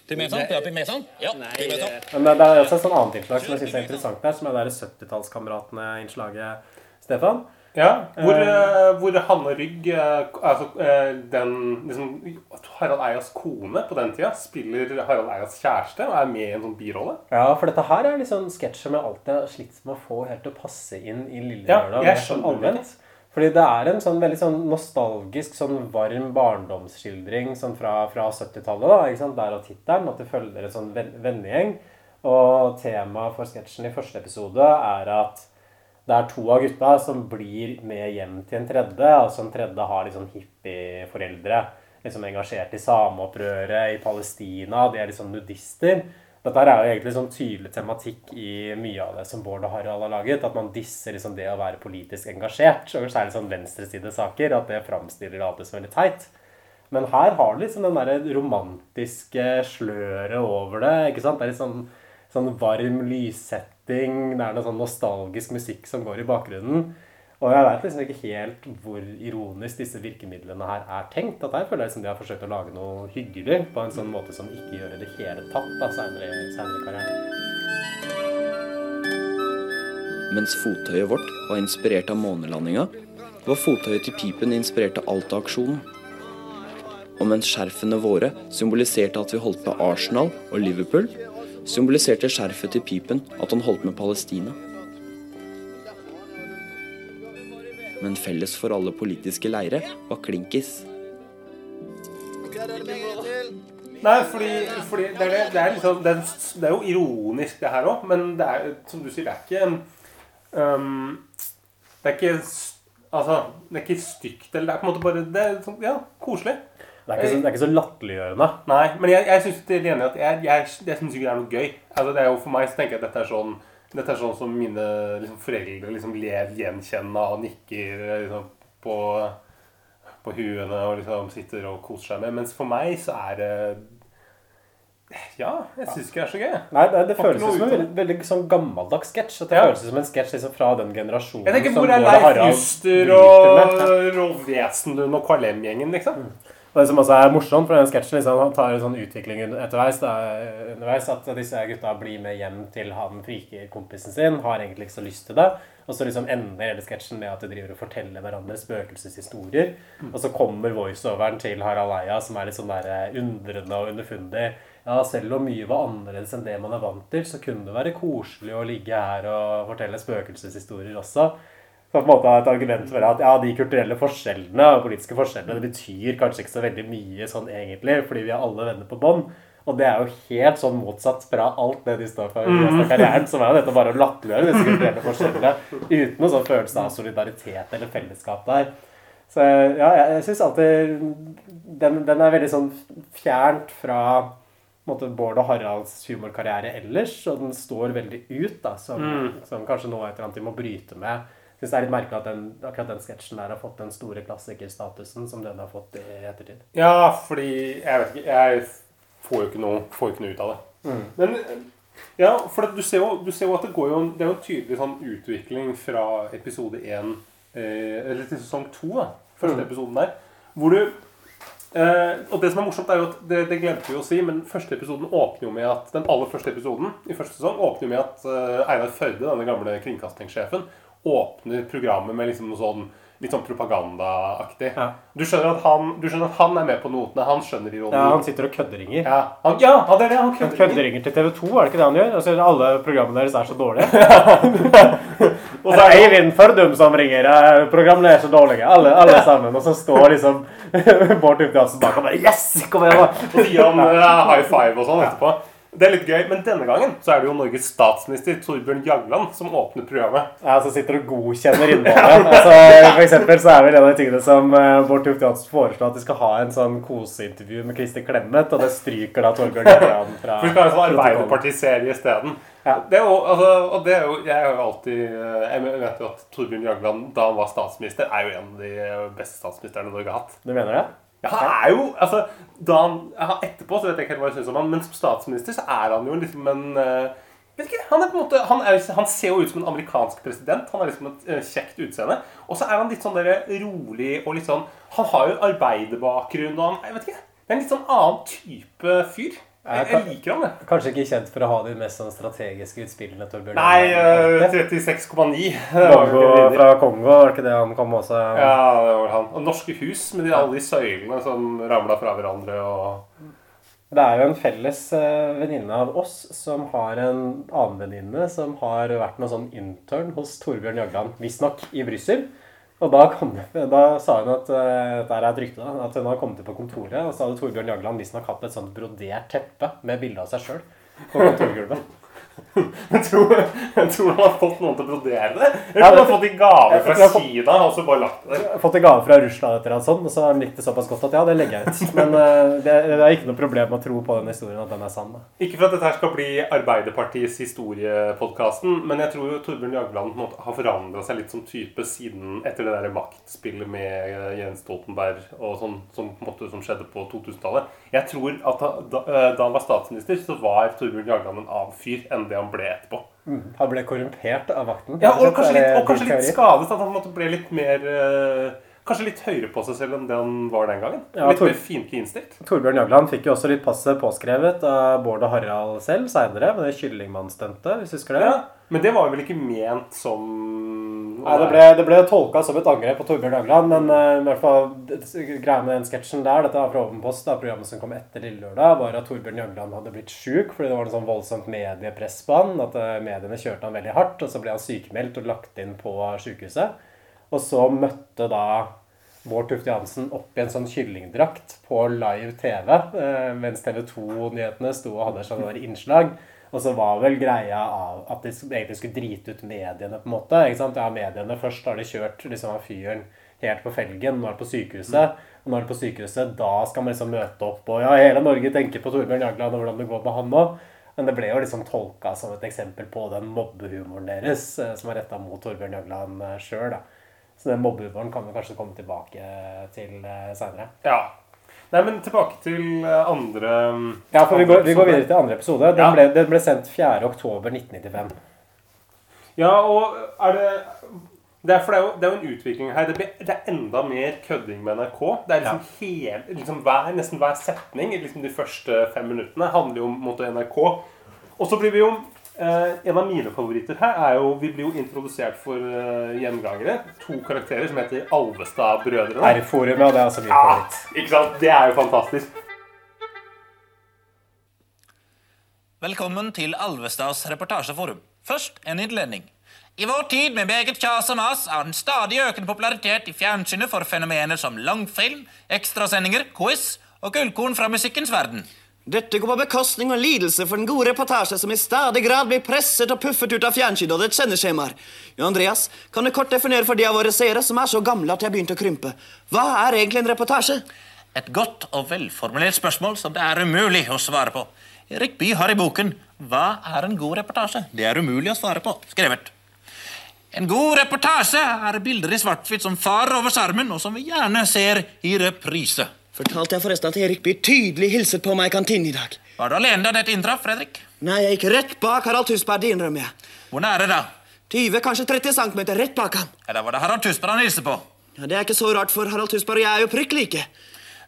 S3: Pygmesang? Ja, pygmesang. Ja, pygmesang.
S1: Men det, det er også et sånn annet innslag som jeg synes er interessant der, som er det der 70-tallskameratene-innslaget, Stefan.
S2: Ja, hvor, uh, hvor Hanne Rygg, uh, altså uh, den liksom, Harald Eias kone på den tida, spiller Harald Eias kjæreste og er med i en sånn birolle.
S1: Ja, for dette her er liksom sketsjer som jeg alltid har slitt med å få helt til å passe inn i Lille
S2: Ja,
S1: Lørdag.
S2: jeg
S1: sånn
S2: skjønner
S1: allment. Fordi det er en sånn veldig sånn nostalgisk, sånn varm barndomsskildring sånn fra, fra 70-tallet. da, ikke sant? Der og tittelen, at det følger en sånn ven- vennegjeng. Og temaet for sketsjen i første episode er at det er to av gutta som blir med hjem til en tredje. Altså en tredje har sånn hippieforeldre. Liksom engasjert i sameopprøret i Palestina. De er liksom nudister. Dette er jo egentlig sånn tydelig tematikk i mye av det som Bård og Harald har laget. At man disser liksom det å være politisk engasjert. Og særlig sånn venstresidesaker. At det framstiller det alltid som veldig teit. Men her har du liksom den der romantiske sløret over det. ikke sant? Det er litt sånn, sånn varm lyssetting. Det er noe sånn nostalgisk musikk som går i bakgrunnen. Og jeg vet liksom ikke helt hvor ironisk disse virkemidlene her er tenkt. At jeg føler liksom de har forsøkt å lage noe hyggelig på en sånn måte som ikke gjør det hele tatt da, senere i karrieren.
S8: Mens fottøyet vårt var inspirert av månelandinga, var fottøyet til Pipen inspirert av Alta-aksjonen. Og mens skjerfene våre symboliserte at vi holdt på Arsenal og Liverpool, symboliserte skjerfet til Pipen at han holdt med Palestina. Men felles for alle politiske leire var klinkis.
S2: Nei, fordi, fordi det, er det, er liksom, det, er, jo ironisk, det her òg, men det er som du sier, det er ikke um, Det er ikke Altså, det er ikke stygt, eller det er på en måte bare Det er sånn, ja, koselig.
S1: Det er ikke så, det er ikke så latterliggjørende.
S2: Nei, men jeg, jeg syns jeg, jeg, jeg ikke det er noe gøy. Altså, det er jo For meg så tenker jeg at dette er sånn dette er sånn som mine liksom, foreldre liksom ler gjenkjennende og nikker liksom, på, på huene og liksom sitter og koser seg med. Mens for meg så er det Ja, jeg syns ikke det er så gøy.
S1: Nei, det, det føles som en veldig, veldig sånn gammeldags sketsj. Det
S2: Ja.
S1: føles som en sketsj liksom fra den generasjonen
S2: Jeg tenker
S1: som
S2: Hvor er Leif Juster og Rolf Wesenlund og Kvalem-gjengen, liksom?
S1: Og det som også er morsomt, for den sketsjen liksom, han tar sånn utvikling etterveis, da, underveis, at disse gutta blir med hjem til han frikekompisen sin, har egentlig ikke så lyst til det. Og så liksom ender hele sketsjen med at de driver og forteller hverandre spøkelseshistorier. Og så kommer voiceoveren til Harald Eia, som er litt sånn der eh, undrende og underfundig. Ja, selv om mye var annerledes enn det man er vant til, så kunne det være koselig å ligge her og fortelle spøkelseshistorier også. Så på en måte et argument for at ja, de kulturelle forskjellene og politiske forskjellene det betyr kanskje ikke så veldig mye sånn egentlig, fordi vi er alle venner på bånd. Og det er jo helt sånn motsatt fra alt det de står for i resten av karrieren, som er jo dette bare å latterliggjøre disse kulturelle forskjellene uten noen sånn følelse av solidaritet eller fellesskap der. Så ja, jeg, jeg syns alltid den, den er veldig sånn fjernt fra måte, Bård og Haralds humorkarriere ellers, og den står veldig ut, da, som, som kanskje noe et eller annet de må bryte med. Jeg synes det er litt merkelig at den, akkurat den sketsjen der har fått den store klassikerstatusen som den har fått i ettertid.
S2: Ja, fordi Jeg vet ikke Jeg får jo ikke noe, jo ikke noe ut av det. Men ja, for du, ser jo, du ser jo at det går jo Det er jo en tydelig sånn utvikling fra episode 1 eh, Eller til sesong 2, da. Første episoden der. Hvor du eh, Og det som er morsomt, er jo at det, det glemte vi å si, men første episoden åpner jo med at den aller første episoden i første sesong åpner jo med at eh, Einar Førde, denne gamle kringkastingssjefen, åpner programmet med liksom noe sånn litt sånn propagandaaktig.
S1: Ja.
S2: Du, skjønner at han, du skjønner at han er med på notene. Han skjønner ironien.
S1: Ja, han sitter og kødderinger.
S2: Ja, han, ja, det er det. Han
S1: Han kødderinger til TV 2, er det ikke det han gjør? Altså, alle programmene deres er så dårlige. [laughs]
S2: Og så er [laughs]
S1: Eivind Førdum som ringer. eh, Programmene er så dårlige. Alle, alle sammen. Og så står liksom [laughs] Bård Tufte Hansen bak og bare Yes! Kom igjen, da!
S2: og så gir han eh, high five og sånn etterpå. Det er litt gøy, Men denne gangen så er det jo Norges statsminister Torbjørn Jagland som åpner programmet.
S1: Ja, så sitter og godkjenner [laughs] innholdet. Altså, for eksempel så er vel en av de tingene som eh, Bård Tufte Johansen foreslår at de skal ha en sånn koseintervju med Kristin Clemet, og det stryker da Torbjørn Jagland [laughs] fra
S2: For vi skal ha en sånn. Arbeiderpartiserie isteden.
S1: Ja.
S2: Det er jo, altså, og det er jo, jeg har jo alltid eh, Jeg vet jo at Torbjørn Jagland, da han var statsminister, er jo en av de beste statsministrene Norge har hatt.
S1: Du mener det?
S2: Ja, han er jo, altså, da han, ja, Etterpå så vet jeg ikke helt hva jeg synes om han, men som statsminister så er han jo liksom en eh, vet ikke, han, er på en måte, han, er, han ser jo ut som en amerikansk president. Han har liksom et eh, kjekt utseende. Og så er han litt sånn der rolig og litt sånn Han har jo arbeiderbakgrunn og han jeg vet ikke, Det er en litt sånn annen type fyr. Jeg, jeg liker han, det.
S1: Kanskje ikke kjent for å ha de mest sånn strategiske utspillene, Torbjørn
S2: Nei,
S1: Jagland.
S2: eh, 36,9. [laughs] Det var jo
S1: Kongo fra Kongo, var det ikke det han kom også?
S2: Ja, det var han. Og Norske hus med de, alle de søylene som ramla fra hverandre. og...
S1: Det er jo en felles eh, venninne av oss som har en annen venninne som har vært noe sånn intern hos Torbjørn Jagland, visstnok i Brussel. Og da, kom, da sa hun at eh, dette er et rykte, at hun hadde kommet inn på kontoret, og så hadde Torbjørn Jagland visstnok hatt et sånt brodert teppe med bilde av seg sjøl på kontorgulvet. [laughs]
S2: Jeg tror, jeg tror han har fått noen til å brodere det. Eller
S1: Ja,
S2: han har fått i gave
S1: Jeg
S2: fra
S1: jeg fått-
S2: Kina og så bare lagt det der.
S1: Fått i gave fra Russland etter alt sånn, og så har han likt det såpass godt at ja, det legger jeg ut. Men uh, det, det er ikke noe problem å tro på den historien at den er sann. da.
S2: Ikke for at dette her skal bli Arbeiderpartiets historiepodkasten, men jeg tror jo Torbjørn Jagland måte har forandra seg litt som type siden etter det der maktspillet med eh, Jens Stoltenberg og sånn som, måte, som skjedde på 2000-tallet. Jeg tror at da, da, eh, da han var statsminister, så var Torbjørn Jagland en annen fyr enn det han ble etterpå.
S1: Han ble korrumpert av vakten.
S2: Ja, og kanskje litt, og kanskje litt skadet. At han måtte ble litt mer eh, Kanskje litt høyere på seg selv enn det han var den gangen.
S1: Ja,
S2: litt
S1: Tor-
S2: mer fiendtlig innstilt.
S1: Torbjørn Jagland fikk jo også litt passet påskrevet av Bård og Harald selv seinere, med det kyllingmannstuntet, hvis du husker det.
S2: Ja, men det var vel ikke ment som
S1: Nei, det ble, det ble tolka som et angrep på Torbjørn Jagland, men uh, i hvert fall greia med den sketsjen der, dette var fra Ovenpost, da, programmet som kom etter Lille Lørdag, var at Torbjørn Jagland hadde blitt sjuk fordi det var en sånn voldsomt mediepress på han, at uh, mediene kjørte han veldig hardt, og så ble han sykemeldt og lagt inn på sykehuset. Og så møtte da Bård Tufte Johansen opp i en sånn kyllingdrakt på live TV, eh, mens TV 2-nyhetene sto og hadde sånne innslag. Og så var vel greia av at de egentlig skulle drite ut mediene, på en måte. ikke sant? Ja, mediene først har de kjørt liksom av fyren helt på felgen, nå er det på sykehuset. Og det er på sykehuset, da skal man liksom møte opp, og ja, hele Norge tenker på Torbjørn Jagland og hvordan det går med han nå. Men det ble jo liksom tolka som et eksempel på den mobbehumoren deres, eh, som er retta mot Torbjørn Jagland sjøl, da. Så den mobbehumoren kan vi kanskje komme tilbake til seinere.
S2: Ja. Nei, men tilbake til eh, andre
S1: Ja, for vi går, vi går videre til andre episode. Den,
S2: Ja.
S1: ble, den ble sendt 4.10.1995.
S2: Ja, og er det det er, det, er jo, det er jo en utvikling her. Det, blir, det er enda mer kødding med NRK. Det er liksom hel, liksom hver, Nesten hver setning liksom de første fem minuttene handler jo om mot NRK. Og så blir vi jo eh, En av mine favoritter her er jo Vi blir jo introdusert for eh, gjengangere. To karakterer som heter Alvestad-brødrene.
S1: R-forumet, og det er altså min
S2: Ja,
S1: favoritt.
S2: ikke sant? Det er jo fantastisk.
S3: Velkommen til Alvestads reportasjeforum. Først en innledning. I vår tid med meget kjas og mas er den stadig økende popularitet i fjernsynet for fenomener som langfilm, ekstrasendinger, quiz og gullkorn fra musikkens verden.
S9: Dette går på bekostning og lidelse for den gode reportasje som i stadig grad blir presset og puffet ut av fjernsyn og dets sendeskjemaer. Jo, Andreas, kan du kort definere for de av våre seere som er så gamle at de har begynt å krympe? Hva er egentlig en reportasje?
S3: Et godt og velformulert spørsmål som det er umulig å svare på. Erik Bye har i boken 'Hva er en god reportasje?' Det er umulig å svare på, skrevet. En god reportasje er bilder i svart-hvitt som farer over skjermen, og som vi gjerne ser i reprise.
S9: Fortalte jeg forresten at Erik Bye tydelig hilset på meg i kantinen i dag?
S3: Var du alene da dette inntraff, Fredrik?
S9: Nei, jeg gikk rett bak Harald Tusberg, det innrømmer jeg.
S3: Hvor nære da?
S9: 20, kanskje 30 cm rett bak ham.
S3: Da var det Harald Tusberg han hilste på.
S9: Ja, Det er ikke så rart, for Harald Tusberg og jeg er jo prikk like.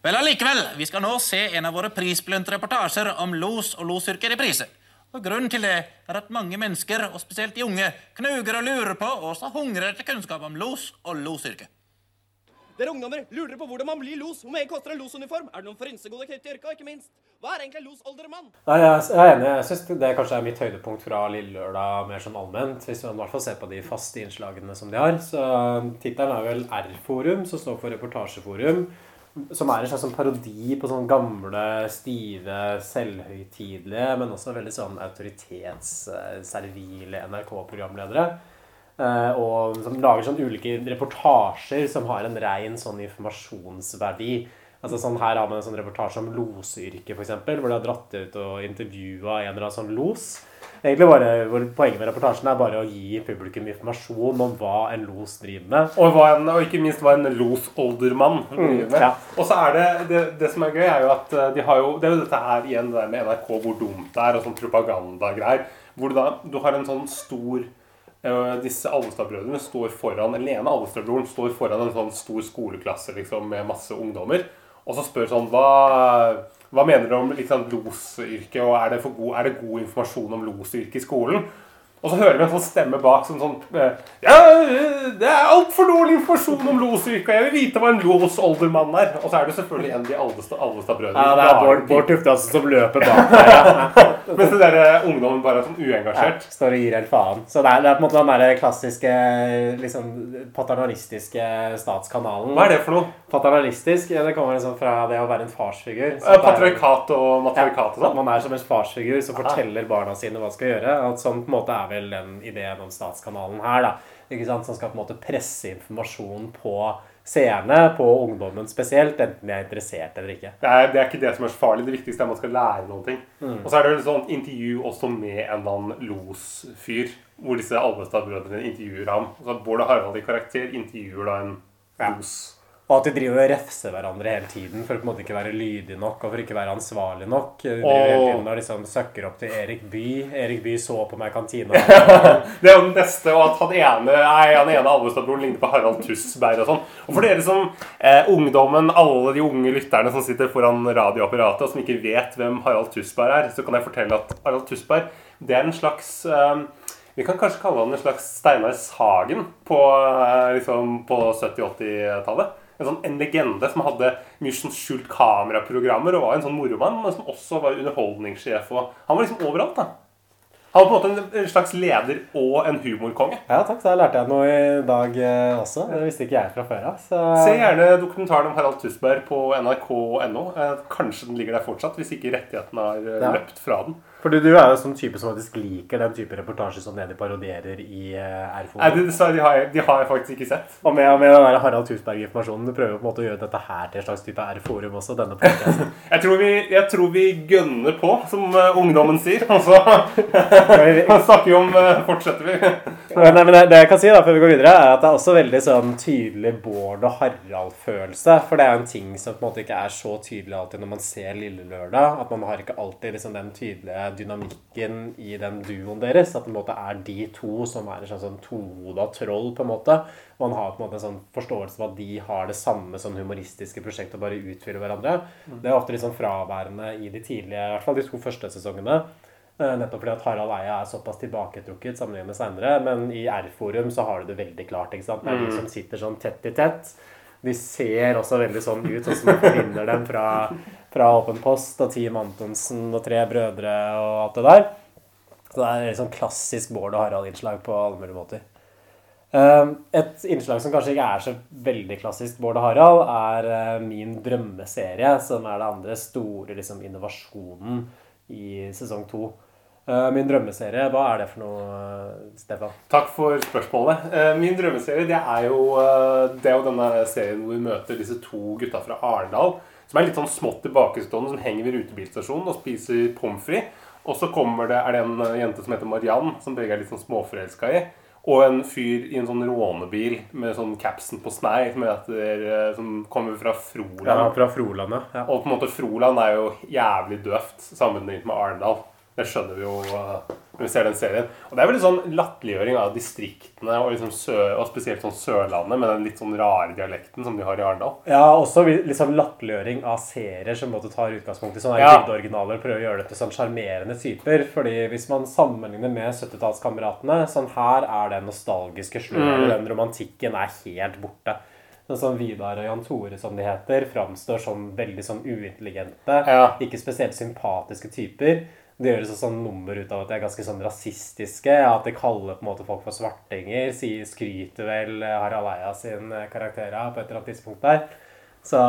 S3: Vel, allikevel, vi skal nå se en av våre prisbelønte reportasjer om los og losyrker i prise. Og Grunnen til det er at mange mennesker, og spesielt de unge, knuger og lurer på og også hungrer etter kunnskap om los og losyrke.
S9: Dere ungdommer, lurer på hvordan man blir los? Hvor mye koster en losuniform? Er det noen frynsegode knytt til yrket? Og ikke minst, hva er egentlig en losoldermann?
S1: Nei, jeg er enig. Jeg syns det kanskje er mitt høydepunkt fra Lille Lørdag mer sånn allment. Hvis man i hvert fall ser på de faste innslagene som de har. Så tittelen er vel R-forum, som står for Reportasjeforum. Som er en slags sånn parodi på sånn gamle, stive, selvhøytidelige, men også veldig sånn autoritetsservile NRK-programledere. Eh, og som lager sånn ulike reportasjer som har en rein sånn informasjonsverdi. Altså sånn Her har man en sånn reportasje om losyrket, f.eks., hvor de har dratt ut og intervjua en eller annen sånn los. Egentlig bare, hvor Poenget med reportasjen er bare å gi publikum informasjon om hva en los driver med.
S2: Og, en, og ikke minst hva en losoldermann driver med.
S1: ja.
S2: Og så er det, det Det som er gøy, er jo at eh, de har jo Det er jo dette her igjen det der med NRK, hvor dumt det er, og sånn propagandagreier. Hvor du da du har en sånn stor disse Alvestad-brødrene står foran Lene Alvestad-broren står foran en sånn stor skoleklasse liksom, med masse ungdommer. Og så spør sånn Hva, hva mener du om liksom, losyrket, og er det, god, er det god informasjon om losyrket i skolen? Og så hører vi en sånn stemme bak som sånn eh, Ja, det er altfor dårlig informasjon om losyrket, jeg vil vite hva en losoldermann er. Og så er det selvfølgelig en av de Alvestad- Alvestad-brødrene.
S1: Ja, det er Bård, Bård Tufte som løper bak der. Ja. [laughs]
S2: Mens den der eh, ungdommen bare er sånn uengasjert.
S1: Ja, står og gir helt faen. Så det er, det er på en måte den der klassiske liksom, paternalistiske statskanalen.
S2: Hva er det for noe?
S1: Paternalistisk, ja, Det kommer liksom fra det å være en farsfigur. Er-
S2: Patriarkat og matriarkat og sånn?
S1: man er som en farsfigur som forteller barna sine hva de skal gjøre. At sånn på en måte er vel den ideen om statskanalen her. da. Ikke sant? Som skal på en måte presse informasjon på seerne, på ungdommen spesielt, enten de er interessert eller ikke.
S2: Det er, det er ikke det som er så farlig. Det viktigste er at man skal lære noen ting.
S1: Mm.
S2: Og så er det et sånn intervju også med en eller annen losfyr. Hvor disse Alvestad-brødrene intervjuer ham. Så Bård og Harald i karakter intervjuer da en los.
S1: Og at de driver og refser hverandre hele tiden for å på en måte ikke være lydige nok og for ikke være ansvarlig nok. De driver hele tiden og liksom søkker opp til Erik Bye. Erik Bye så på meg i kantina. [laughs]
S2: Det er jo den beste, og at han ene, nei, han ene Alvestad-broren ligner på Harald Tusberg og sånn. Og for dere som eh, ungdommen, alle de unge lytterne som sitter foran radioapparatet, og som ikke vet hvem Harald Tusberg er, så kan jeg fortelle at Harald Tusberg, det er en slags eh, vi kan kanskje kalle han en slags Steinar Sagen på, eh, liksom, på 70-80-tallet. En, sånn, en legende som hadde mye sånn skjult kameraprogrammer og var en sånn moromann, men som også var underholdningssjef. Og han var liksom overalt. da. Han var på en måte en- slags leder og en humorkonge.
S1: Ja, takk. der lærte jeg noe i dag eh, også. Det visste ikke jeg fra før av. Så...
S2: Se gjerne dokumentaren om Harald Tusberg på nrk.no. Eh, Kanskje den ligger der fortsatt, hvis ikke rettighetene har eh,
S1: Ja.
S2: løpt fra den.
S1: Fordi du er jo sånn type som faktisk liker den type reportasje som det de parodierer i uh, R-forum.
S2: Nei, de, har jeg, de har jeg faktisk ikke sett.
S1: Og med, med den der Harald Tusberg-informasjonen, du prøver på en måte å gjøre dette her til en slags type R-forum også, denne podcasten. [laughs]
S2: Jeg tror vi, jeg tror vi gønner på, som eh, ungdommen sier. Og så [laughs] snakker vi om eh, Fortsetter vi. [laughs]
S1: Nei, men det, jeg kan si da, før vi går videre, er at det er også veldig sånn tydelig Bård og Harald-følelse. For det er jo en ting som på en måte ikke er så tydelig alltid når man ser Lille Lørdag. At man har ikke alltid liksom den tydelige dynamikken i den duoen deres. At det på en måte er de to som er en slags sånn tohoda troll, på en måte. Man har på en måte en sånn forståelse av at de har det samme sånn humoristiske prosjektet og bare utfyller hverandre. Det er ofte litt sånn fraværende i de tidlige, i hvert fall de to første sesongene. Eh, Nettopp fordi at Harald Eia er såpass tilbaketrukket sammenlignet med senere. Men i R-forum så har du det veldig klart. ikke sant? Det er de
S2: Mm.
S1: som sitter sånn tett i tett. De ser også veldig sånn ut, sånn som man forbinder dem fra, fra Åpen post og Team Antonsen og Tre brødre og alt det der. Så det er liksom klassisk Bård og Harald-innslag på alle mulige måter. Eh, Et innslag som kanskje ikke er så veldig klassisk Bård og Harald, er eh, min drømmeserie, som er det andre store liksom, innovasjonen i sesong to. Eh, Min drømmeserie, hva er det for noe, eh, Stefan?
S2: Takk for spørsmålet. Min drømmeserie det er, jo, det er denne serien hvor vi møter disse to gutta fra Arendal. Som er litt sånn smått tilbakestående, som henger ved rutebilstasjonen og spiser pommes frites. Og så kommer det, er det en eh, jente som heter Mariann, som begge er litt sånn småforelska i. Og en fyr i en sånn rånebil med sånn capsen på snei, som, heter, eh, som kommer fra Froland.
S1: Ja, fra Froland, ja. ja.
S2: Og på en måte Froland er jo jævlig døvt sammenlignet med Arendal. Det skjønner vi jo uh, når vi ser den serien. Og det er veldig sånn latterliggjøring av distriktene, og, liksom og spesielt sånn Sørlandet, med den litt sånn rare dialekten som de har i Arendal.
S1: Ja, også liksom latterliggjøring av serier som måtte tar utgangspunkt i sånne
S2: Ja.
S1: bygdeoriginaler og prøver å gjøre det til sånn sjarmerende typer. Fordi hvis man sammenligner med 70-tallskameratene, sånn her er det nostalgiske sløret,
S2: Mm.
S1: den romantikken er helt borte. Sånn som Vidar og Jan Tore, som de heter, framstår som veldig sånn uintelligente,
S2: Ja.
S1: ikke spesielt sympatiske typer. Det gjøres også sånn nummer ut av at de er ganske sånn rasistiske. At de kaller på en måte folk for svartinger. Sier, skryter vel Harald Eia sin eh, karakter av på et eller annet tidspunkt der. Så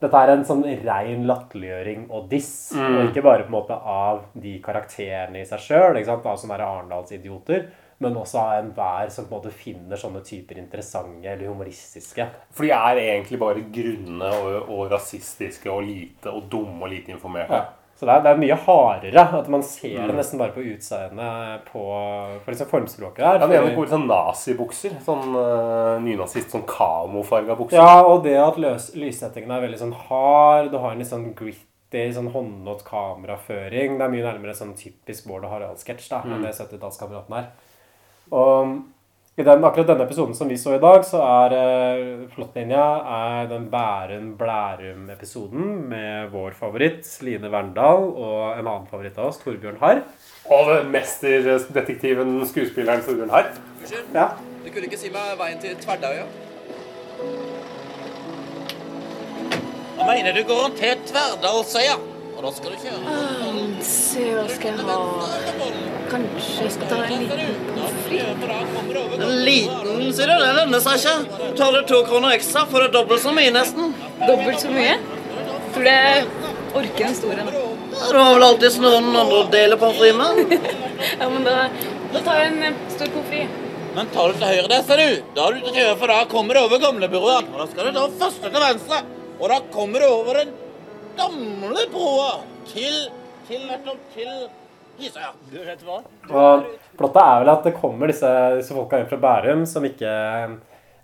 S1: dette er en sånn rein latterliggjøring og diss.
S2: Mm.
S1: Og ikke bare på en måte av de karakterene i seg sjøl, som er Arendalsidioter, men også av enhver som på en måte finner sånne typer interessante eller humoristiske.
S2: For de er egentlig bare grunne og, og rasistiske og lite og dumme og lite informerte.
S1: Ja. Så det er, det er mye hardere. At man ser det
S2: Mm.
S1: nesten bare på utseendet på for liksom formspråket her.
S2: Ja, det ene går i sånn nazibukser. Sånn uh, nynazist, sånn kamofarga bukser.
S1: Ja, og det at løs, lyssettingen er veldig sånn hard, du har en litt sånn gritty, sånn håndnådd kameraføring. Det er mye nærmere sånn typisk Bård og Harald-sketsj enn
S2: Mm.
S1: det 70-tallskameraten er. Og i den, akkurat denne episoden som vi så i dag, så er uh, plottlinja er den Bærum-Blærum-episoden med vår favoritt, Line Verndal, og en annen favoritt av oss, Torbjørn Harr.
S2: Og mesterdetektiven, skuespilleren Torbjørn Harr.
S10: Unnskyld?
S1: Ja.
S10: Du kunne ikke si meg veien til Tverdøya?
S3: Jeg mener du går til Tverdalsøya. Og da skal du kjøre
S6: Se hva skal jeg ha Kanskje jeg skal ta en liten pommes frites?
S9: En liten, sier du? Det lønner seg ikke. Tar du to kroner ekstra, for det dobbelt så mye, nesten.
S6: Dobbelt så mye? Tror du jeg orker en stor en?
S9: Ja, Du har vel alltid noen andre å dele pommes [laughs] frites med?
S6: Ja, men da, da tar jeg en stor pommes frites.
S3: Men tar du til høyre der, ser du, da har du til høyre, for da kommer du over gamlebyrået. Da skal du ta første til venstre. Og da kommer du over den gamle broa til, til nettopp til Hisøya. Du vet hva?
S1: Og plottet er vel at det kommer disse, disse folka inn fra Bærum som ikke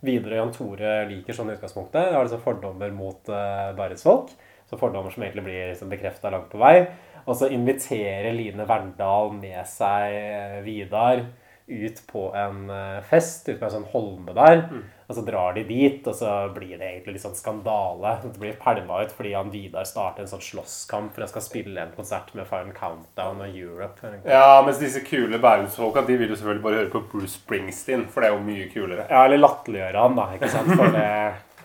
S1: Videre og Jan Tore liker sånn i utgangspunktet. De har liksom fordommer mot uh, bærumsfolk. Så fordommer som egentlig blir liksom bekrefta langt på vei. Og så inviterer Line Verndal med seg eh, Vidar ut på en eh, fest ute på en sånn holme der. Og så drar de dit, og så blir det egentlig litt sånn skandale. Det blir pælma ut fordi han Vidar starter en sånn slåsskamp for han skal spille en konsert med Final Countdown og Europe.
S2: Ja, mens disse kule bærumsfolka de vil jo selvfølgelig bare høre på Bruce Springsteen, for det er jo mye kulere.
S1: Ja, eller latterliggjøre han, da, ikke sant, for det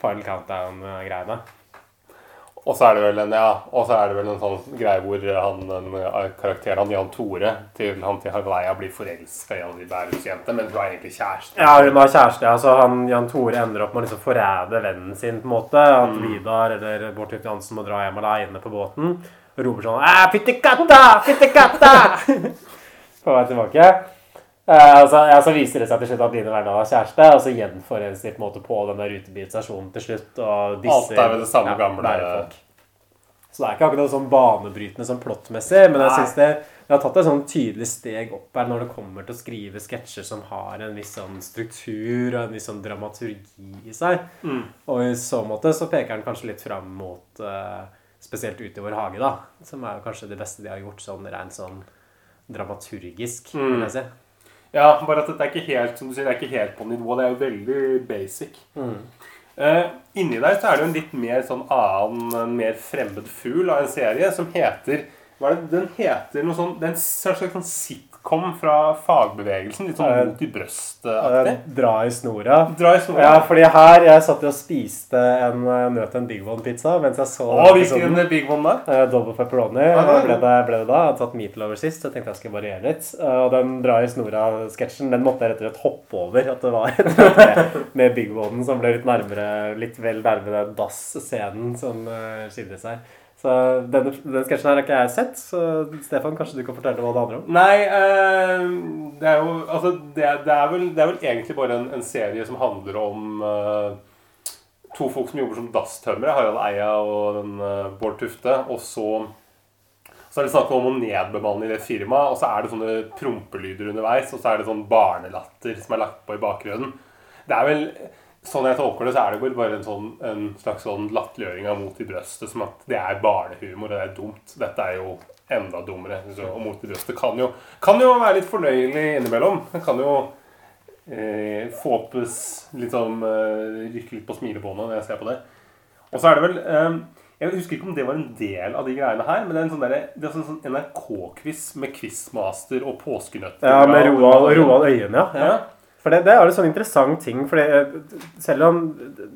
S1: Final Countdown-greiene.
S2: Og så er det vel en ja, og så er det vel en sånn greie hvor han, en, eh, karakteren han Jan Tore til han til Harleia blir forelska i en bærumsjente, men hun er egentlig kjæreste.
S1: Ja, hun har kjæreste. altså han, Jan Tore ender opp med å liksom forræde vennen sin. på en måte, At
S2: Mm.
S1: Vidar eller Bård Tufte Jansen må dra hjem aleine på båten. Og roper sånn «Æ, Fytti katta! Fytti katta! [laughs] på vei tilbake. Eh, så, ja, så viser det seg til slutt at Line Verndal har kjæreste, og så gjenforenes de på en måte på denne rutebilstasjonen til slutt. og disse,
S2: Alt er ved det samme gamle-
S1: folk. Så det er ikke akkurat noe sånn banebrytende sånn plottmessig, men jeg syns det, det har tatt et sånn tydelig steg opp her når det kommer til å skrive sketsjer som har en viss sånn struktur og en viss sånn dramaturgi i seg.
S2: Mm.
S1: Og i så måte så peker den kanskje litt fram mot uh, spesielt Ut i vår hage, da. Som er jo kanskje det beste de har gjort sånn rent sånn dramaturgisk, vil
S2: Mm.
S1: jeg si.
S2: Ja, bare at det er ikke helt som du sier, det er ikke helt på nivå. Det er jo veldig basic.
S1: Mm.
S2: Uh, inni der så er det jo en litt mer sånn annen, en mer fremmed fugl av en serie som heter hva er det? Den heter noe sånn Det er en slags sånn kom fra fagbevegelsen. Litt sånn mot i brøstet-aktig.
S1: Eh, Dra i snora.
S2: Dra i snora.
S1: Ja, fordi her Jeg satt og spiste en nøt til en Big One-pizza mens jeg så
S2: Å, hvilken Big One da?
S1: Eh, Double pepperoni
S2: Ja, det
S1: ble, det, ble det da. Jeg hadde tatt meatloaf sist, så jeg tenkte jeg skulle variere litt. Eh, Og den dra i snora-sketsjen den måtte jeg rett og slett hoppe over. At det var [laughs] med, Big One som ble litt nærmere Litt vel nærmere dass-scenen som skildrer seg. Så denne, denne sketsjen her har ikke jeg sett, så Stefan, kanskje du kan fortelle hva det handler om?
S2: Nei, eh, det er jo Altså, det, det, er, vel, det er vel egentlig bare en, en serie som handler om eh, to folk som jobber som dasstømmere. Harald Eia og den, eh, Bård Tufte. Og så så er det snakk om å nedbemanne i det firmaet, og så er det sånne prompelyder underveis, og så er det sånn barnelatter som er lagt på i bakgrunnen. Det er vel, Sånn jeg tolker det, så er det vel bare en, sånn, en slags sånn latterliggjøring av Mot i brøstet, som at det er barnehumor, og det er dumt. Dette er jo enda dummere. Så, og Mot i brøstet kan jo, kan jo være litt fornøyelig innimellom. Det kan jo eh, få opp litt sånn eh, Rykke litt på smilebåndet når jeg ser på det. Og så er det vel eh, Jeg husker ikke om det var en del av de greiene her, men det er en sånn, der, det er sånn, sånn NRK-quiz med quizmaster og påskenøtter.
S1: Ja, med Roald Øyen, ja. ja. For det, det er en sånn interessant ting. For selv om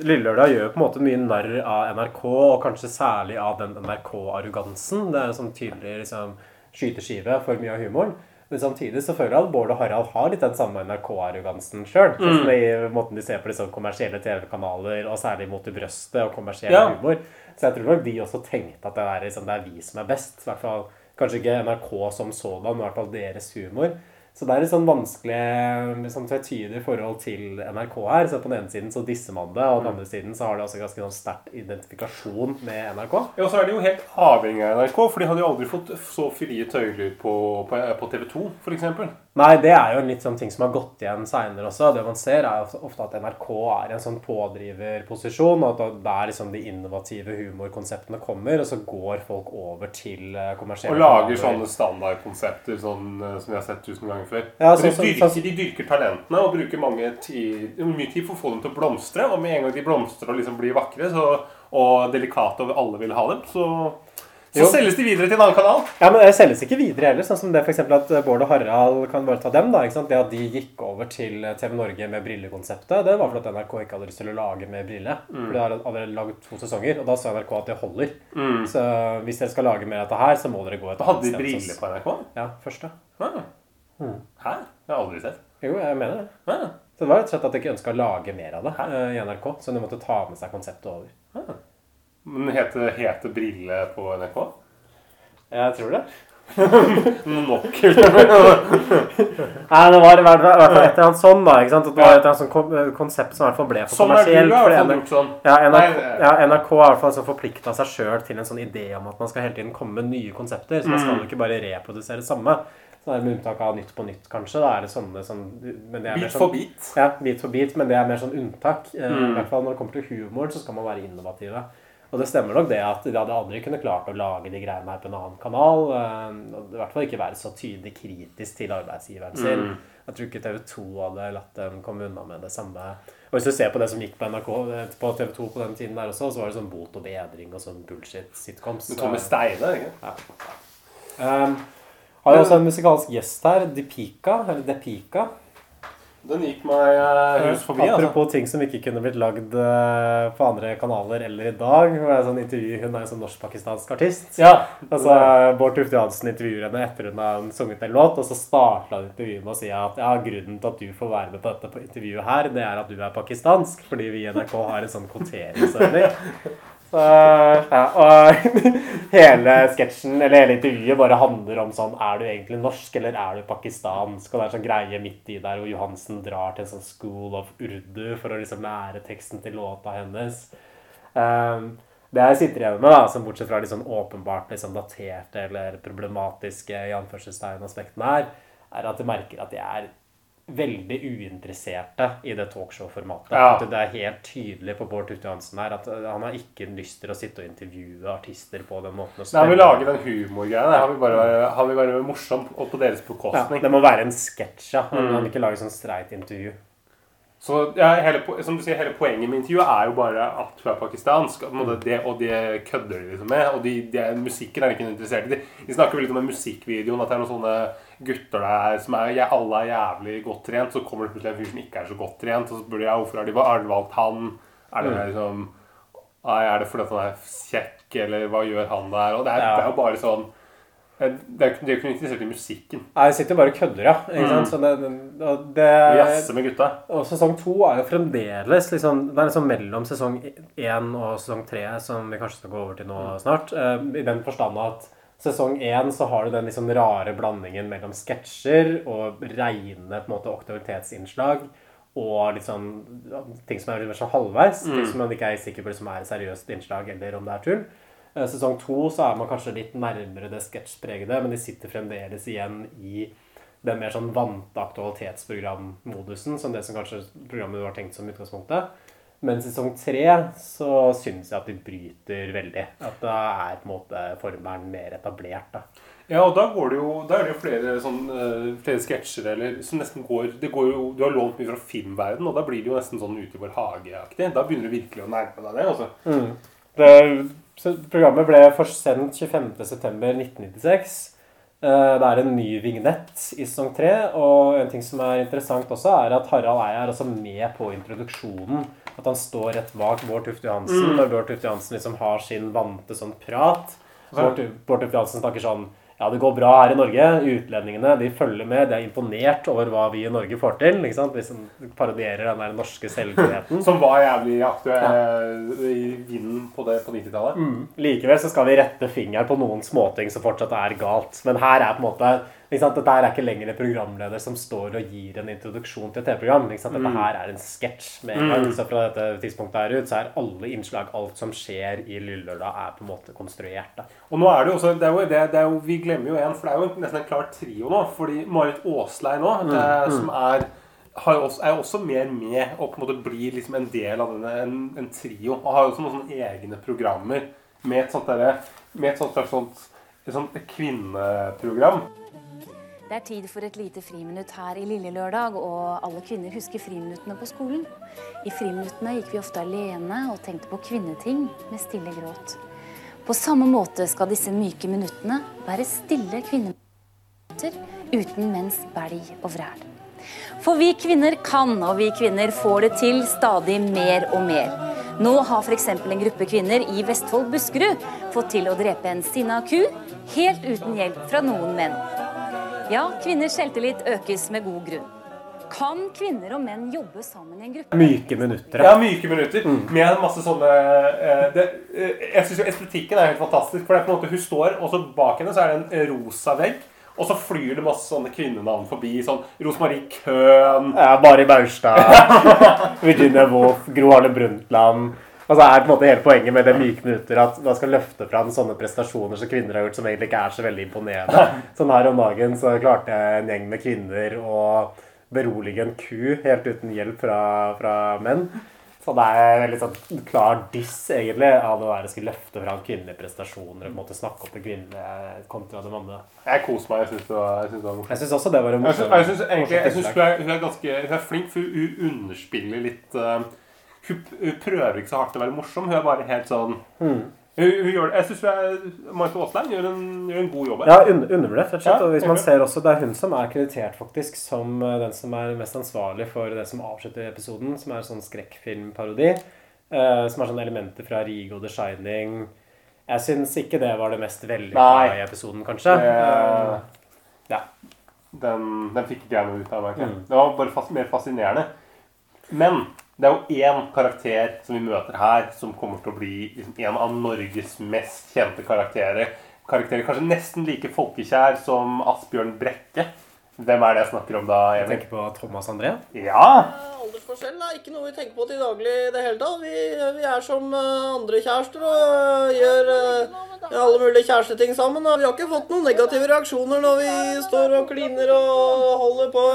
S1: Lillelørdag gjør på en måte mye narr av NRK, og kanskje særlig av den NRK-arrogansen Det er en sånn tydelig liksom, skyteskive for mye av humoren. Men samtidig så føler jeg at Bård og Harald har litt den samme NRK-arrogansen sjøl. Sånn
S2: Mm.
S1: i måten de ser på liksom, kommersielle TV-kanaler, og særlig mot i brøstet og kommersiell
S2: Ja.
S1: humor. Så jeg tror nok de også tenkte at det er, liksom, det er vi som er best. I hvert fall, kanskje ikke NRK som sådan, men i hvert fall deres humor. Så det er et sånn vanskelig, liksom tvetydig forhold til NRK her. Så på den ene siden så disser man det, og på den andre siden så har det også ganske sånn sterk identifikasjon med NRK.
S2: Ja, og så er de jo helt avhengig av NRK, for de hadde jo aldri fått så frie tøyler på, på, på TV 2, f.eks.
S1: Nei, det er jo en litt sånn ting som har gått igjen seinere også. Det man ser, er jo ofte- at NRK er i en sånn pådriverposisjon, og at det er liksom de innovative humorkonseptene kommer, og så går folk over til eh, kommersielle
S2: Og lager sånne standardkonsepter sånn, eh, som vi har sett tusen ganger før.
S1: Ja,
S2: så, de,
S1: dyrker, så,
S2: dyrker, de dyrker talentene og bruker tid, mye tid for å få dem til å blomstre. Og med en gang de blomstrer og liksom blir vakre så, og delikate og alle vil ha dem, så, så
S1: Jo.
S2: selges de videre til en annen kanal.
S1: Ja, men det selges ikke videre heller. Sånn som det eksempel at Bård og Harald kan bare ta dem. da, ikke sant? Det at de gikk over til TV Norge med brillekonseptet, det var fordi at NRK ikke hadde lyst til å lage med brille.
S2: Mm.
S1: For de har allerede laget to sesonger, og da sa NRK at det holder.
S2: Mm.
S1: Så hvis dere skal lage mer av dette her, så må dere gå et
S2: Hadde de
S1: annet sted hos
S2: briller på NRK?
S1: Ja, første.
S2: Ah. Hæ? Det har jeg aldri sett.
S1: Jo, jeg mener det.
S2: Ah.
S1: Så det var rett og slett at de ikke ønska å lage mer av det Hæ? i NRK, så de måtte ta med seg konseptet over.
S2: Men heter, heter Brille på NRK?
S1: Jeg tror det. [laughs]
S2: Nok. [laughs]
S1: Nei, det var i hvert fall hvert et eller annet sånn, da. ikke sant? At det var et eller annet sånn kon- konsept som i hvert fall ble for
S2: Sånn er du,
S1: kommersielt.
S2: i hvert
S1: fordi
S2: fall gjort sånn.
S1: Ja, NRK,
S2: Nei,
S1: ja, NRK har i hvert fall forplikta seg sjøl til en sånn idé om at man skal hele tiden komme med nye konsepter. Så man skal
S2: Mm.
S1: jo ikke bare reprodusere det samme. Så er det Med unntak av Nytt på nytt, kanskje. Da er det sånne som men det er mer
S2: Bit
S1: sånn-
S2: for bit.
S1: Ja, bit for bit, men det er mer sånn unntak. Eh,
S2: Mm.
S1: I hvert fall når det kommer til humoren, så skal man være innovative. Og det stemmer nok det at de hadde aldri kunnet klart å lage de greiene her på en annen kanal. eh, Og i hvert fall ikke være så tydelig kritisk til arbeidsgiveren sin.
S2: Mm.
S1: Jeg tror ikke TV 2 hadde latt dem komme unna med det samme. Og hvis du ser på det som gikk på NRK eh, på TV 2 på den tiden der også, så var det sånn Bot og bedring og sånn bullshit-sitcoms.
S2: Med Steine, ikke?
S1: Ja. Um, har jo også en musikalsk gjest her, Depika, eller Depika.
S2: Den gikk meg eh, hus forbi, altså.
S1: Apropos ting som ikke kunne blitt lagd eh, på andre kanaler eller i dag. Hun det er sånn intervju, Hun er en sånn norsk-pakistansk artist.
S2: Ja.
S1: Altså, Bård Tufte Johansen intervjuer henne etter hun har sunget en låt, og så starta hun intervjuet med å si at ja, grunnen til at du får være med på dette intervjuet her, det er at du er pakistansk, fordi vi i NRK har en sånn kvoteringsordning. [laughs] Så, ja, og [laughs] hele sketsjen, eller hele intervjuet, bare handler om sånn Er du egentlig norsk, eller er du pakistansk? Og det er sånn greie midt i der hvor Johansen drar til en sånn school of urdu for å liksom lære teksten til låta hennes. Um, det jeg sitter igjen med, da, som bortsett fra de sånn åpenbart liksom daterte eller problematiske i anførselstegn aspektene her, er at jeg merker at de er veldig uinteresserte i det talkshow-formatet.
S2: Ja.
S1: At Det er helt tydelig på Bård Tufte Johansen her at uh, han har ikke lyst til å sitte og intervjue artister på den måten. Han
S2: Nei, lage den humorgreia. Han, vil vi bare, være morsom bare morsomt og på deres
S1: ja,
S2: bekostning.
S1: Det må være en sketsj, ja. Han
S2: vil
S1: kan ikke lage sånn streit intervju.
S2: Så ja, hele, som du sier, hele poenget med intervjuet er jo bare at hun er pakistansk. Det, og det kødder de liksom med. Og de, de, musikken er de ikke interessert i. De, de snakker litt om den musikkvideoen. At det er noen sånne gutter der som er ja, alle er jævlig godt trent. Så kommer det plutselig en fyr som ikke er så godt trent. Og så spør de ja, hvorfor har de valgt han. Er det
S1: Mm.
S2: liksom Er det fordi han er kjekk, eller hva gjør han der? Og det er,
S1: Ja.
S2: det er jo bare sånn det er, jo ikke- de er jo ikke interessert i musikken.
S1: Nei, jeg sitter bare og kødder, ja.
S2: Mm.
S1: det, og det,
S2: Jazze med gutta.
S1: Og sesong to er jo fremdeles liksom, Det er liksom mellom sesong én og sesong tre, som vi kanskje skal gå over til nå snart. Uh, I den forstand at sesong én så har du den liksom rare blandingen mellom sketsjer og reine på en måte aktualitetsinnslag. Og litt sånn ting som er litt mer sånn halvveis. Ting
S2: Mm.
S1: som man ikke er sikker på liksom er seriøst innslag, eller om det er tull. Eh, Sesong to så er man kanskje litt nærmere det sketsjpregede, men de sitter fremdeles igjen i den mer sånn vante aktualitetsprogrammodusen, som det som kanskje programmet var tenkt som utgangspunktet. Men i sesong tre så syns jeg at de bryter veldig. At da er på en måte formelen mer etablert. da.
S2: Ja, og da går det jo Da er det jo flere sånn eh, Flere sketsjer eller som nesten går Det går jo Du har lånt mye fra filmverden, og da blir det jo nesten sånn Ute i vår hage-aktig. Da begynner du virkelig å nærme deg det. altså.
S1: Mm. Det, programmet ble først sendt 25.9.1996. Eh, Det er en ny vignett i sesong tre. Og en ting som er interessant også, er at Harald Eia er også med på introduksjonen. At han står rett bak Bård Tufte Johansen
S2: Mm.
S1: når Bård Tufte Johansen liksom har sin vante sånn prat. Bård, Bård Tufte Johansen snakker sånn Ja, det går bra her i Norge. Utlendingene de følger med. De er imponert over hva vi i Norge får til. ikke sant? Hvis en parodierer den der norske selvgodheten.
S2: Som var jævlig aktuell i vinden på det på 90-tallet.
S1: Mm. Likevel så skal vi rette fingeren på noen småting som fortsatt er galt. Men her er på en måte? Dette er ikke lenger en programleder som står og gir en introduksjon til et TV-program. Dette
S2: Mm.
S1: her er en sketsj med en gang.
S2: Mm.
S1: Så fra dette tidspunktet her ut så er alle innslag, alt som skjer i Lillelørdag, er på en måte konstruert. da.
S2: Og nå er det jo også det er jo, det, det er jo, Vi glemmer jo en, for det er jo nesten en klar trio nå. Fordi Marit Aaslein nå,
S1: Mm,
S2: eh,
S1: mm.
S2: som er også, er også mer med og på en måte blir liksom en del av denne, en, en trio. Og har jo også noen egne programmer med et sånt, der, med et sånt et sånt, et sånt kvinneprogram.
S11: Det er tid for et lite friminutt her i Lille Lørdag, og alle kvinner husker friminuttene på skolen. I friminuttene gikk vi ofte alene og tenkte på kvinneting med stille gråt. På samme måte skal disse myke minuttene være stille kvinneminutter uten menns belg og vræl. For vi kvinner kan, og vi kvinner får det til stadig mer og mer. Nå har f.eks. en gruppe kvinner i Vestfold Buskerud fått til å drepe en sinna ku helt uten hjelp fra noen menn. Ja, kvinners selvtillit økes med god grunn. Kan kvinner og menn jobbe sammen i en gruppe?
S1: Myke minutter.
S2: Ja, myke minutter. Med masse sånne eh, det, eh, Jeg syns jo estetikken er helt fantastisk. For det er på en måte hun står, og så bak henne så er det en rosa vegg. Og så flyr det masse sånne kvinnenavn forbi. Sånn Rosemarie Køhn
S1: Ja, Mari Baurstad. [laughs] Virginia Woolf, Gro Harle Brundtland. Altså er på en måte hele poenget med det myke minutter at man skal løfte fram sånne prestasjoner som kvinner har gjort, som egentlig ikke er så veldig imponerende. [laughs] Sånn her om dagen så klarte jeg en gjeng med kvinner å berolige en ku helt uten hjelp fra, fra menn. Så det er veldig sånn klar diss, egentlig, av det der å skulle løfte fram kvinnelige prestasjoner og på en måte snakke opp det kvinnelige kontra det mannlige.
S2: Jeg koser meg. Jeg syns det, var- synes det var morsomt.
S1: Jeg synes også det var morsomt.
S2: Jeg syns hun, er, hun er ganske hun er flink, for hun underspiller litt eh, hun, hun prøver ikke så hardt å være morsom. Hun er bare helt sånn
S1: Mm.
S2: hun, hun gjør, Jeg syns Marit Aasland gjør, gjør en god jobb. her.
S1: Ja, un undervurdert, rett og slett.
S2: Ja,
S1: og hvis man ser også, Det er hun som er kreditert faktisk som eh, den som er mest ansvarlig for det som avslutter episoden, som er sånn skrekkfilmparodi. Uh, som er sånne elementer fra Rigo The Shining. Jeg syns ikke det var det mest vellykka i episoden, kanskje. Eh, ja.
S2: Den, den fikk ikke jeg noe ut av. merker.
S1: Mm.
S2: Det var bare fas mer fascinerende. Men det er jo én karakter som vi møter her, som kommer til å bli liksom, en av Norges mest kjente karakterer. Karakterer kanskje nesten like folkekjær som Asbjørn Brekke. Hvem er det jeg snakker om da?
S1: Jeg
S2: Emil?
S1: tenker på Thomas André.
S2: Ja!
S12: Aldersforskjell er ikke noe vi tenker på til daglig i det hele tatt. Vi, vi er som eh, andre kjærester og eh, gjør eh, alle mulige kjæresteting sammen. Og vi har ikke fått noen negative reaksjoner når vi står og kliner og holder på.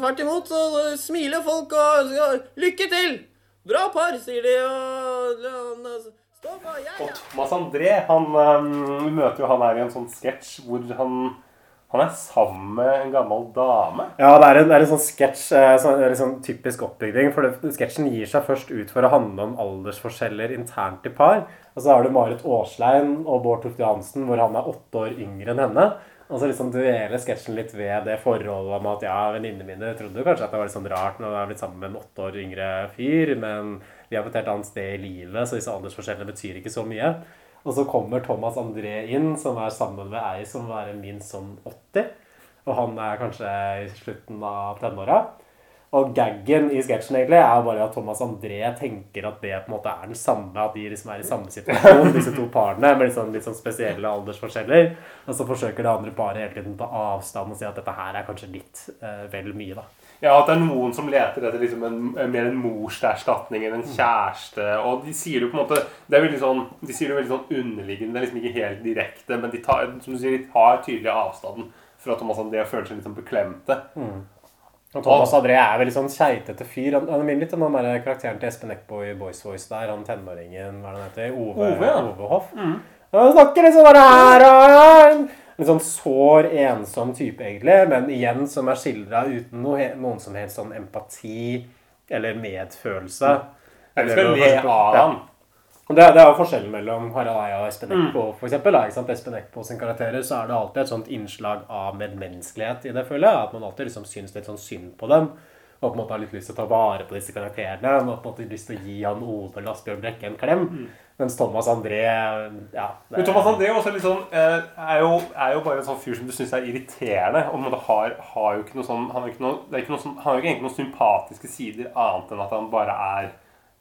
S12: Tvert imot så smiler folk og sier 'Lykke til! Bra par', sier de. Og,
S2: Og. Thomas André han, um, Vi møter jo han her i en sånn sketsj hvor han, Han er sammen med en gammel dame.
S1: Ja, det er en, det er en sånn sketsj, sånn, sånn typisk oppbygging. For sketsjen gir seg først ut for å handle om aldersforskjeller internt i par. Og så har du Marit Aaslein og Bård Tufte Johansen, hvor han er åtte år yngre enn henne. Og så liksom dueler sketsjen litt ved det forholdet om at ja, venninnene mine trodde kanskje at det var litt sånn rart når du har blitt sammen med en åtte år yngre fyr, men vi har på et helt annet sted i livet, så disse aldersforskjellene betyr ikke så mye. Og så kommer Thomas André inn, som er sammen med ei som er minst sånn 80. Og han er kanskje i slutten av tenåra. Og gaggen i sketsjen egentlig er bare at Thomas André tenker at det på en måte er den samme, at de liksom er i samme situasjon, disse to parene, med litt sånn, litt sånn spesielle aldersforskjeller. Og så forsøker det andre paret hele tiden å ta avstand og si at dette her er kanskje litt eh, vel mye, da.
S2: Ja, at det er noen som leter etter liksom en, mer en morserstatning enn en kjæreste. Og de sier jo på en måte Det er veldig sånn De sier det veldig sånn underliggende. Det er liksom ikke helt direkte, men de tar, som du sier, de tar tydelig avstanden fra Thomas André og føler seg litt sånn beklemte.
S1: Mm. Og Thomas André er veldig sånn keitete fyr. Han, han minner litt om den karakteren til Espen Eckbo i Boys Voice der. Han tenåringen, hva er det han heter? Ove,
S2: Ove, ja.
S1: Ove Hoff.
S2: Mm.
S1: Han snakker liksom bare her og En sånn sår, ensom type, egentlig. Men igjen som er skildra uten noe, noen som helst sånn empati eller medfølelse.
S2: Jeg skal
S1: Eller
S2: le
S1: noe-
S2: av
S1: Ja.
S2: han.
S1: Det, det er jo forskjellen mellom Harald Eia og Espen
S2: Mm.
S1: For eksempel. da? Espen Eckbo sin karakterer, så er det alltid et sånt innslag av medmenneskelighet i det, føler jeg. At man alltid liksom syns litt sånn synd på dem. Og på en måte har litt lyst til å ta vare på disse karakterene. Og på en måte lyst til å gi han Ove og Asbjørn Brekke en klem.
S2: Mm.
S1: Mens Thomas André ja,
S2: Men Thomas André er også litt sånn, eh, er, jo, er jo bare en sånn fyr som du syns er irriterende. Og på en har, har jo ikke noe sånn Han har, ikke noe, det er ikke noe sånn, han har jo ikke egentlig noen sympatiske sider annet enn at han bare er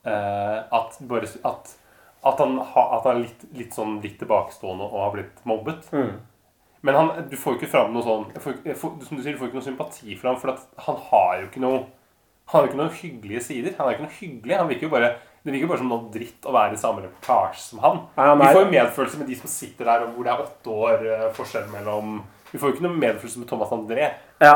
S2: uh, At, bare, at, at han, ha, at han er litt, litt sånn litt tilbakestående og har blitt mobbet.
S1: Mm.
S2: Men han, du får jo ikke fram noe sånn får, får, Som du sier, du får ikke noe sympati for ham, for at han har jo ikke noe Han har jo ikke noen hyggelige sider. Han er ikke noe hyggelig. Han virker jo bare det virker bare som noe dritt å være i samme reportasje som han.
S1: Han
S2: Vi får jo medfølelse med de som sitter der, og hvor det er åtte år eh, forskjell mellom Vi får jo ikke noe medfølelse med Thomas André.
S1: Ja,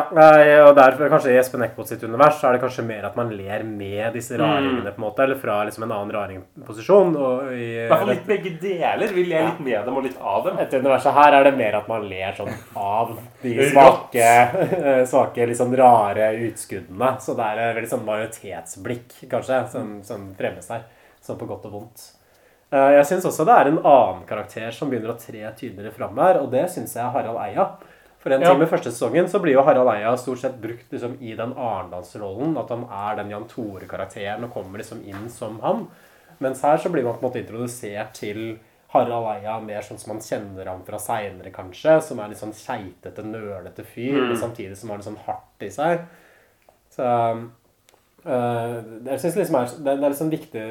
S1: og derfor kanskje i Espen Eckbo sitt univers så er det kanskje mer at man ler med disse
S2: Mm.
S1: raringene, på en måte, eller fra liksom en annen raringposisjon. i-
S2: I hvert fall litt begge deler. Vi ler litt med dem og litt av dem.
S1: Etter universet her er det mer at man ler sånn av de svake, svake litt sånn rare utskuddene. Så det er veldig sånn majoritetsblikk, kanskje, som, som fremmes her. Sånn på godt og vondt. Eh, Jeg syns også det er en annen karakter som begynner å tre tydeligere fram her, og det syns jeg er Harald Eia. For en
S2: Ja.
S1: time første sesongen så blir jo Harald Eia stort sett brukt liksom i den Arendalsrollen. At han er den Jan Tore-karakteren og kommer liksom inn som han. Mens her så blir man på en måte introdusert til Harald Eia mer sånn som man kjenner ham fra seinere, kanskje. Som er litt sånn keitete, nølete fyr,
S2: Mm.
S1: samtidig som har det sånn hardt i seg. Så øh, jeg synes liksom er, det, det er liksom viktig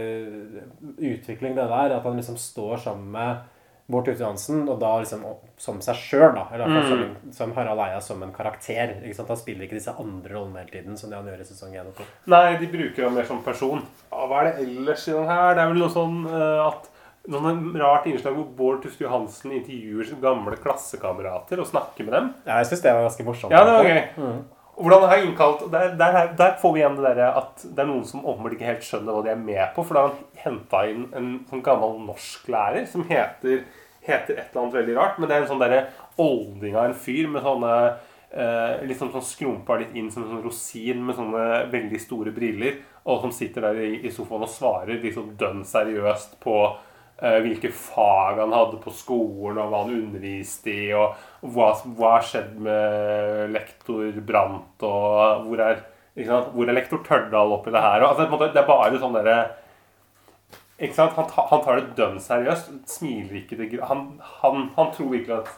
S1: utvikling, det der. At han liksom står sammen med Bård Tufte Johansen, og da liksom som seg sjøl, da. Eller i
S2: Mm.
S1: som, som Harald Eia som en karakter. Ikke sant? Han spiller ikke disse andre rollene hele tiden, som det han gjør i sesong 1 og 2.
S2: Nei, de bruker ham mer som person. Ja, hva er det ellers i den her? Det er vel noe sånn uh, at noen rart innslag hvor Bård Tufte Johansen intervjuer gamle klassekamerater og snakker med dem.
S1: Ja, jeg syns det var ganske morsomt.
S2: Ja, det var gøy.
S1: Mm.
S2: Hvordan har har innkalt der, der, der får vi igjen det der at det er noen som åpenbart ikke helt skjønner hva de er med på. For da har han henta inn en sånn gammel norsklærer som heter, heter et eller annet veldig rart. Men det er en sånn derre olding av en fyr med sånne eh, litt sånn, sånn skrumpa litt inn som en sånn rosin med sånne veldig store briller. Og som sitter der i, i sofaen og svarer liksom dønn seriøst på hvilke fag han hadde på skolen, og hva han underviste i, og hva har skjedd med lektor Brandt, og hvor er? Hvor er lektor Tørdal oppi det her? Og, altså, det er bare sånn derre ikke sant? Han, han tar det dønn seriøst. Smiler ikke til han, han, han tror virkelig at,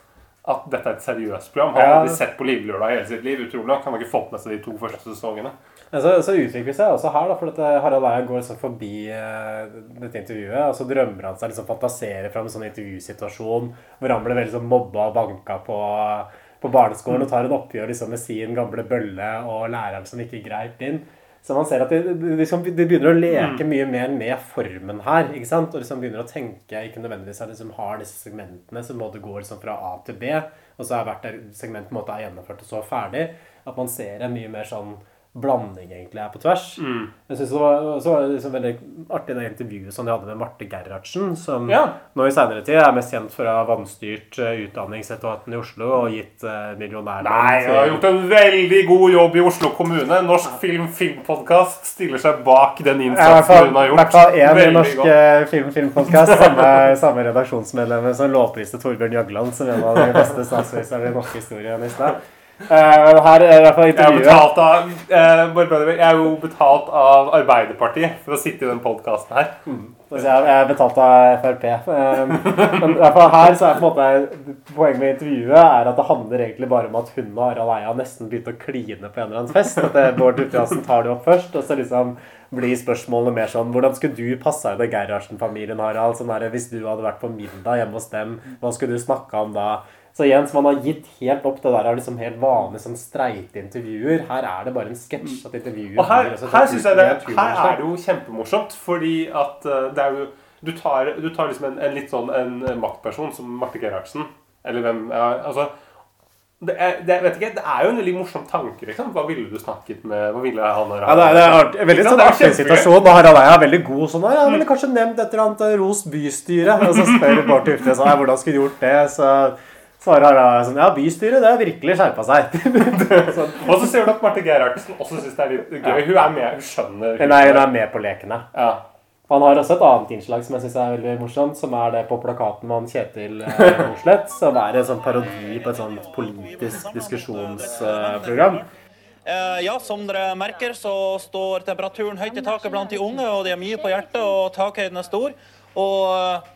S2: at dette er et seriøst program. Han har aldri sett på Livlørdag i hele sitt liv. Utrolig nok. Han har ikke fått med seg de to første sesongene.
S1: Men så, så utvikler det seg også her, da, for at eh, Harald Eia går så forbi eh, dette intervjuet, og så drømmer han seg liksom fantaserer fram en sånn intervjusituasjon hvor han ble veldig sånn mobba og banka på, på barneskolen og tar en oppgjør liksom med sin gamle bølle og læreren som ikke greip inn. Så man ser at de, de, liksom, de begynner å leke
S2: Mm.
S1: mye mer med formen her. ikke sant? Og liksom begynner å tenke ikke nødvendigvis at de liksom har disse segmentene som både går liksom fra A til B, og så er hvert segment på en måte er gjennomført og så ferdig. At man ser en mye mer sånn blanding egentlig er på tvers.
S2: Mm.
S1: Jeg synes det var, så var det liksom veldig artig det intervjuet som de hadde med Marte Gerhardsen, som
S2: Ja.
S1: nå i senere tid er mest kjent for å ha vanstyrt eh, utdanningsetaten i Oslo og gitt uh, millionærlønn
S2: Nei, jeg har gjort en veldig god jobb i Oslo kommune. Norsk film filmpodkast stiller seg bak den
S1: i
S2: innsatsen hun har
S1: i
S2: gjort.
S1: hvert fall én
S2: i
S1: norsk
S2: godt.
S1: eh, film filmpodkast. Samme, [laughs] samme redaksjonsmedlemmer som lovpriste Torbjørn Jagland som en av de beste statsministrene i norsk historie Eh, men her er i hvert fall
S2: Jeg er, av, eh, bare- jeg er jo betalt av Arbeiderpartiet for å sitte i den podkasten her.
S1: Mm. jeg jeg er betalt av Frp. Eh, Men i hvert fall her så er på en måte poenget med intervjuet er at det handler egentlig bare om at hun og Harald Eia nesten begynte å kline på en eller annen fest. At Bård Tufte tar det opp først, og så liksom blir spørsmålene mer sånn Hvordan skulle du passa i Gerhardsen-familien, Harald? Sånn der, hvis du hadde vært på middag hjemme hos dem, hva skulle du snakka om da? Så Jens, man har gitt helt opp det der av liksom helt vanlige sånn streite intervjuer. Her er det bare en sketsj. At intervjuer
S2: Og her, her synes jeg det, her er det jo kjempemorsomt, fordi at eh, det er jo Du tar, du tar liksom en, en litt sånn en maktperson som Marte Gerhardsen, eller hvem ja, Altså det er, det, vet ikke, det er jo en veldig morsom tanke, liksom. Hva ville du snakket med Hva ville han
S1: Ja, det er, det er en veldig sånn
S2: er
S1: artig situasjon. Og Harald Eia er veldig god sånn. «Ja, Jeg ville kanskje nevnt et eller annet Ros bystyre. Og så spør Bård Tufte hvordan skulle du gjort det. Så svarer Eia sånn Ja, bystyret, det har virkelig skjerpa seg. [laughs] sånn.
S2: Og så ser du at Marte Gerhardsen også syns det er litt gøy. Hun er med, hun skjønner
S1: Nei, hun er med på lekene.
S2: Ja.
S1: Han har også et annet innslag som jeg synes er veldig morsomt, som er det på plakaten med han Kjetil eh, som er en sånn parodi på et sånt politisk diskusjonsprogram.
S3: Eh, ja, som dere merker, så står temperaturen høyt i taket blant de unge, og de har mye på hjertet, og takhøyden er stor. Og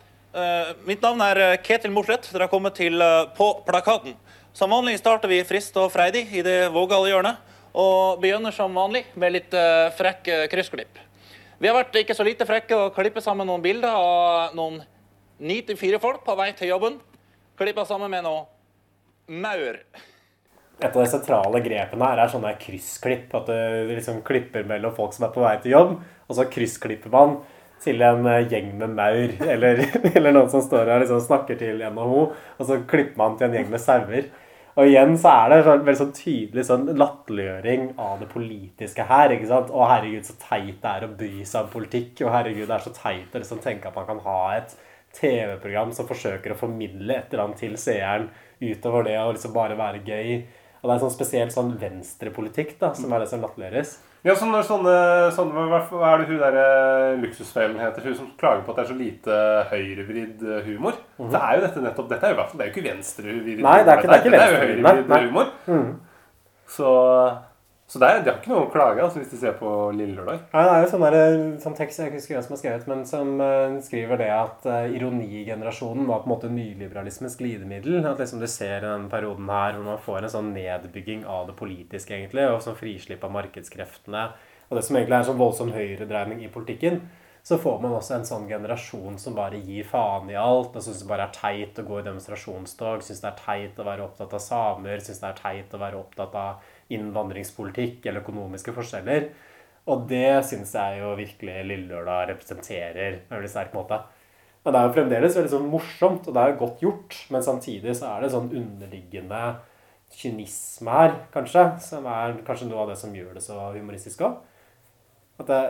S3: mitt navn er Ketil Mosleth. Dere har kommet til eh, På plakaten. Som vanlig starter vi frist og freidig i det vågale hjørnet, og begynner som vanlig med litt eh, frekk eh, kryssklipp. Vi har vært ikke så lite frekke og klippet sammen noen bilder av noen 9-4 folk på vei til jobben. Klippa sammen med noe maur.
S1: Et av de sentrale grepene her er sånne kryssklipp. At du liksom klipper mellom folk som er på vei til jobb, og så kryssklipper man til en eh, gjeng med maur. Eller, [laughs] eller noen som står her og liksom snakker til NHO, og så klipper man til en gjeng med sauer. Og igjen så er det en veldig sånn tydelig sånn latterliggjøring av det politiske her. ikke sant? Å herregud, så teit det er å bry seg om politikk. Og herregud, det er så teit å liksom tenke at man kan ha et TV-program som forsøker å formidle et eller annet til seeren utover det å liksom bare være gøy. Og det er sånn spesielt sånn venstrepolitikk da, som er det som latterliggjøres.
S2: Ja, så når sånne, sånne hva, er det hun der eh, luksusfellen heter? Hun som klager på at det er så lite høyrevridd humor. humor.
S1: -hmm.
S2: Det er jo dette nettopp Dette er jo, i hvert fall- det er jo ikke venstrevridd
S1: Nei, det er ikke- det er ikke venstrevridd,
S2: humor.
S1: Mm.
S2: Så, så det, er, har ikke noe å klage altså, hvis du ser på Lille Lørdag.
S1: Nei, det er jo sånn, der, sånn tekst jeg husker hvem som har skrevet, men som uh, skriver det at uh, ironigenerasjonen var på en måte nyliberalismens glidemiddel. At liksom du ser i den perioden her hvor man får en sånn nedbygging av det politiske, egentlig, og sånn frislipp av markedskreftene, og det som egentlig er en sånn voldsom høyredreining i politikken, så får man også en sånn generasjon som bare gir faen i alt, og syns det bare er teit å gå i demonstrasjonstog, syns det er teit å være opptatt av samer, syns det er teit å være opptatt av innvandringspolitikk eller økonomiske forskjeller. Og det syns jeg jo virkelig Lillelørdag representerer på en veldig sterk måte. Men det er jo fremdeles veldig sånn morsomt, og det er jo godt gjort. Men samtidig så er det sånn underliggende kynisme her, kanskje, som er kanskje noe av det som gjør det så humoristisk òg. At det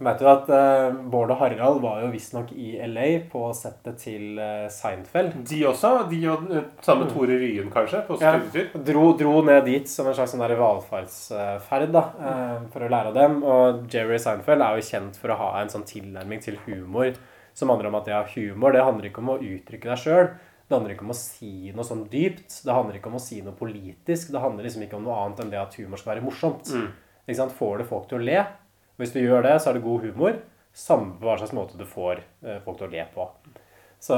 S1: Vet du at uh, Bård og Harald var jo visstnok i LA på settet til uh, Seinfeld.
S2: De også? De og samme sammen Tore Ryen, kanskje? På
S1: Ja, dro, dro ned dit som en slags sånn valfartsferd da, eh, for å lære av dem. Og Jerry Seinfeld er jo kjent for å ha en sånn tilnærming til humor som handler om at ja, humor det handler ikke om å uttrykke deg sjøl. Det handler ikke om å si noe sånn dypt. Det handler ikke om å si noe politisk. Det handler liksom ikke om noe annet enn det at humor skal være morsomt.
S2: Mm.
S1: Ikke sant? Får det folk til å le? Hvis du gjør det, så er det god humor. Samme på hva slags måte du får eh, folk til å le på. Så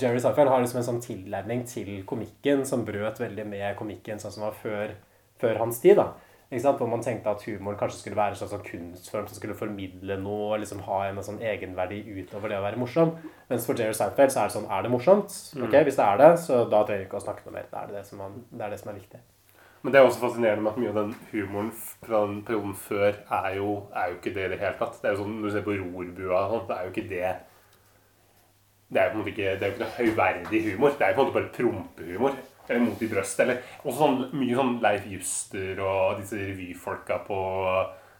S1: Jerry Seinfeld har liksom en sånn tilnærming til komikken som brøt veldig med komikken sånn som var før, før hans tid. da. Hvor man tenkte at humoren kanskje skulle være en slags sånn kunstform som skulle formidle noe og liksom ha en sånn egenverdi utover det å være morsom. Mens for Jerry Seinfeld så er det sånn Er det morsomt? Ok,
S2: Mm.
S1: Hvis det er det, så da trenger vi ikke å snakke noe mer. Da er det det som, man, det, er det som er viktig.
S2: Men det er også fascinerende med at mye av den humoren fra den perioden før er jo, er jo ikke det i det hele tatt. Det er jo sånn, Når du ser på Rorbua og sånt, det er jo ikke det Det er jo på en måte ikke, det er jo ikke noe høyverdig humor. Det er jo på en måte bare prompehumor. Eller mot i brøst. Eller også sånn, mye sånn Leif Juster og disse revyfolka på,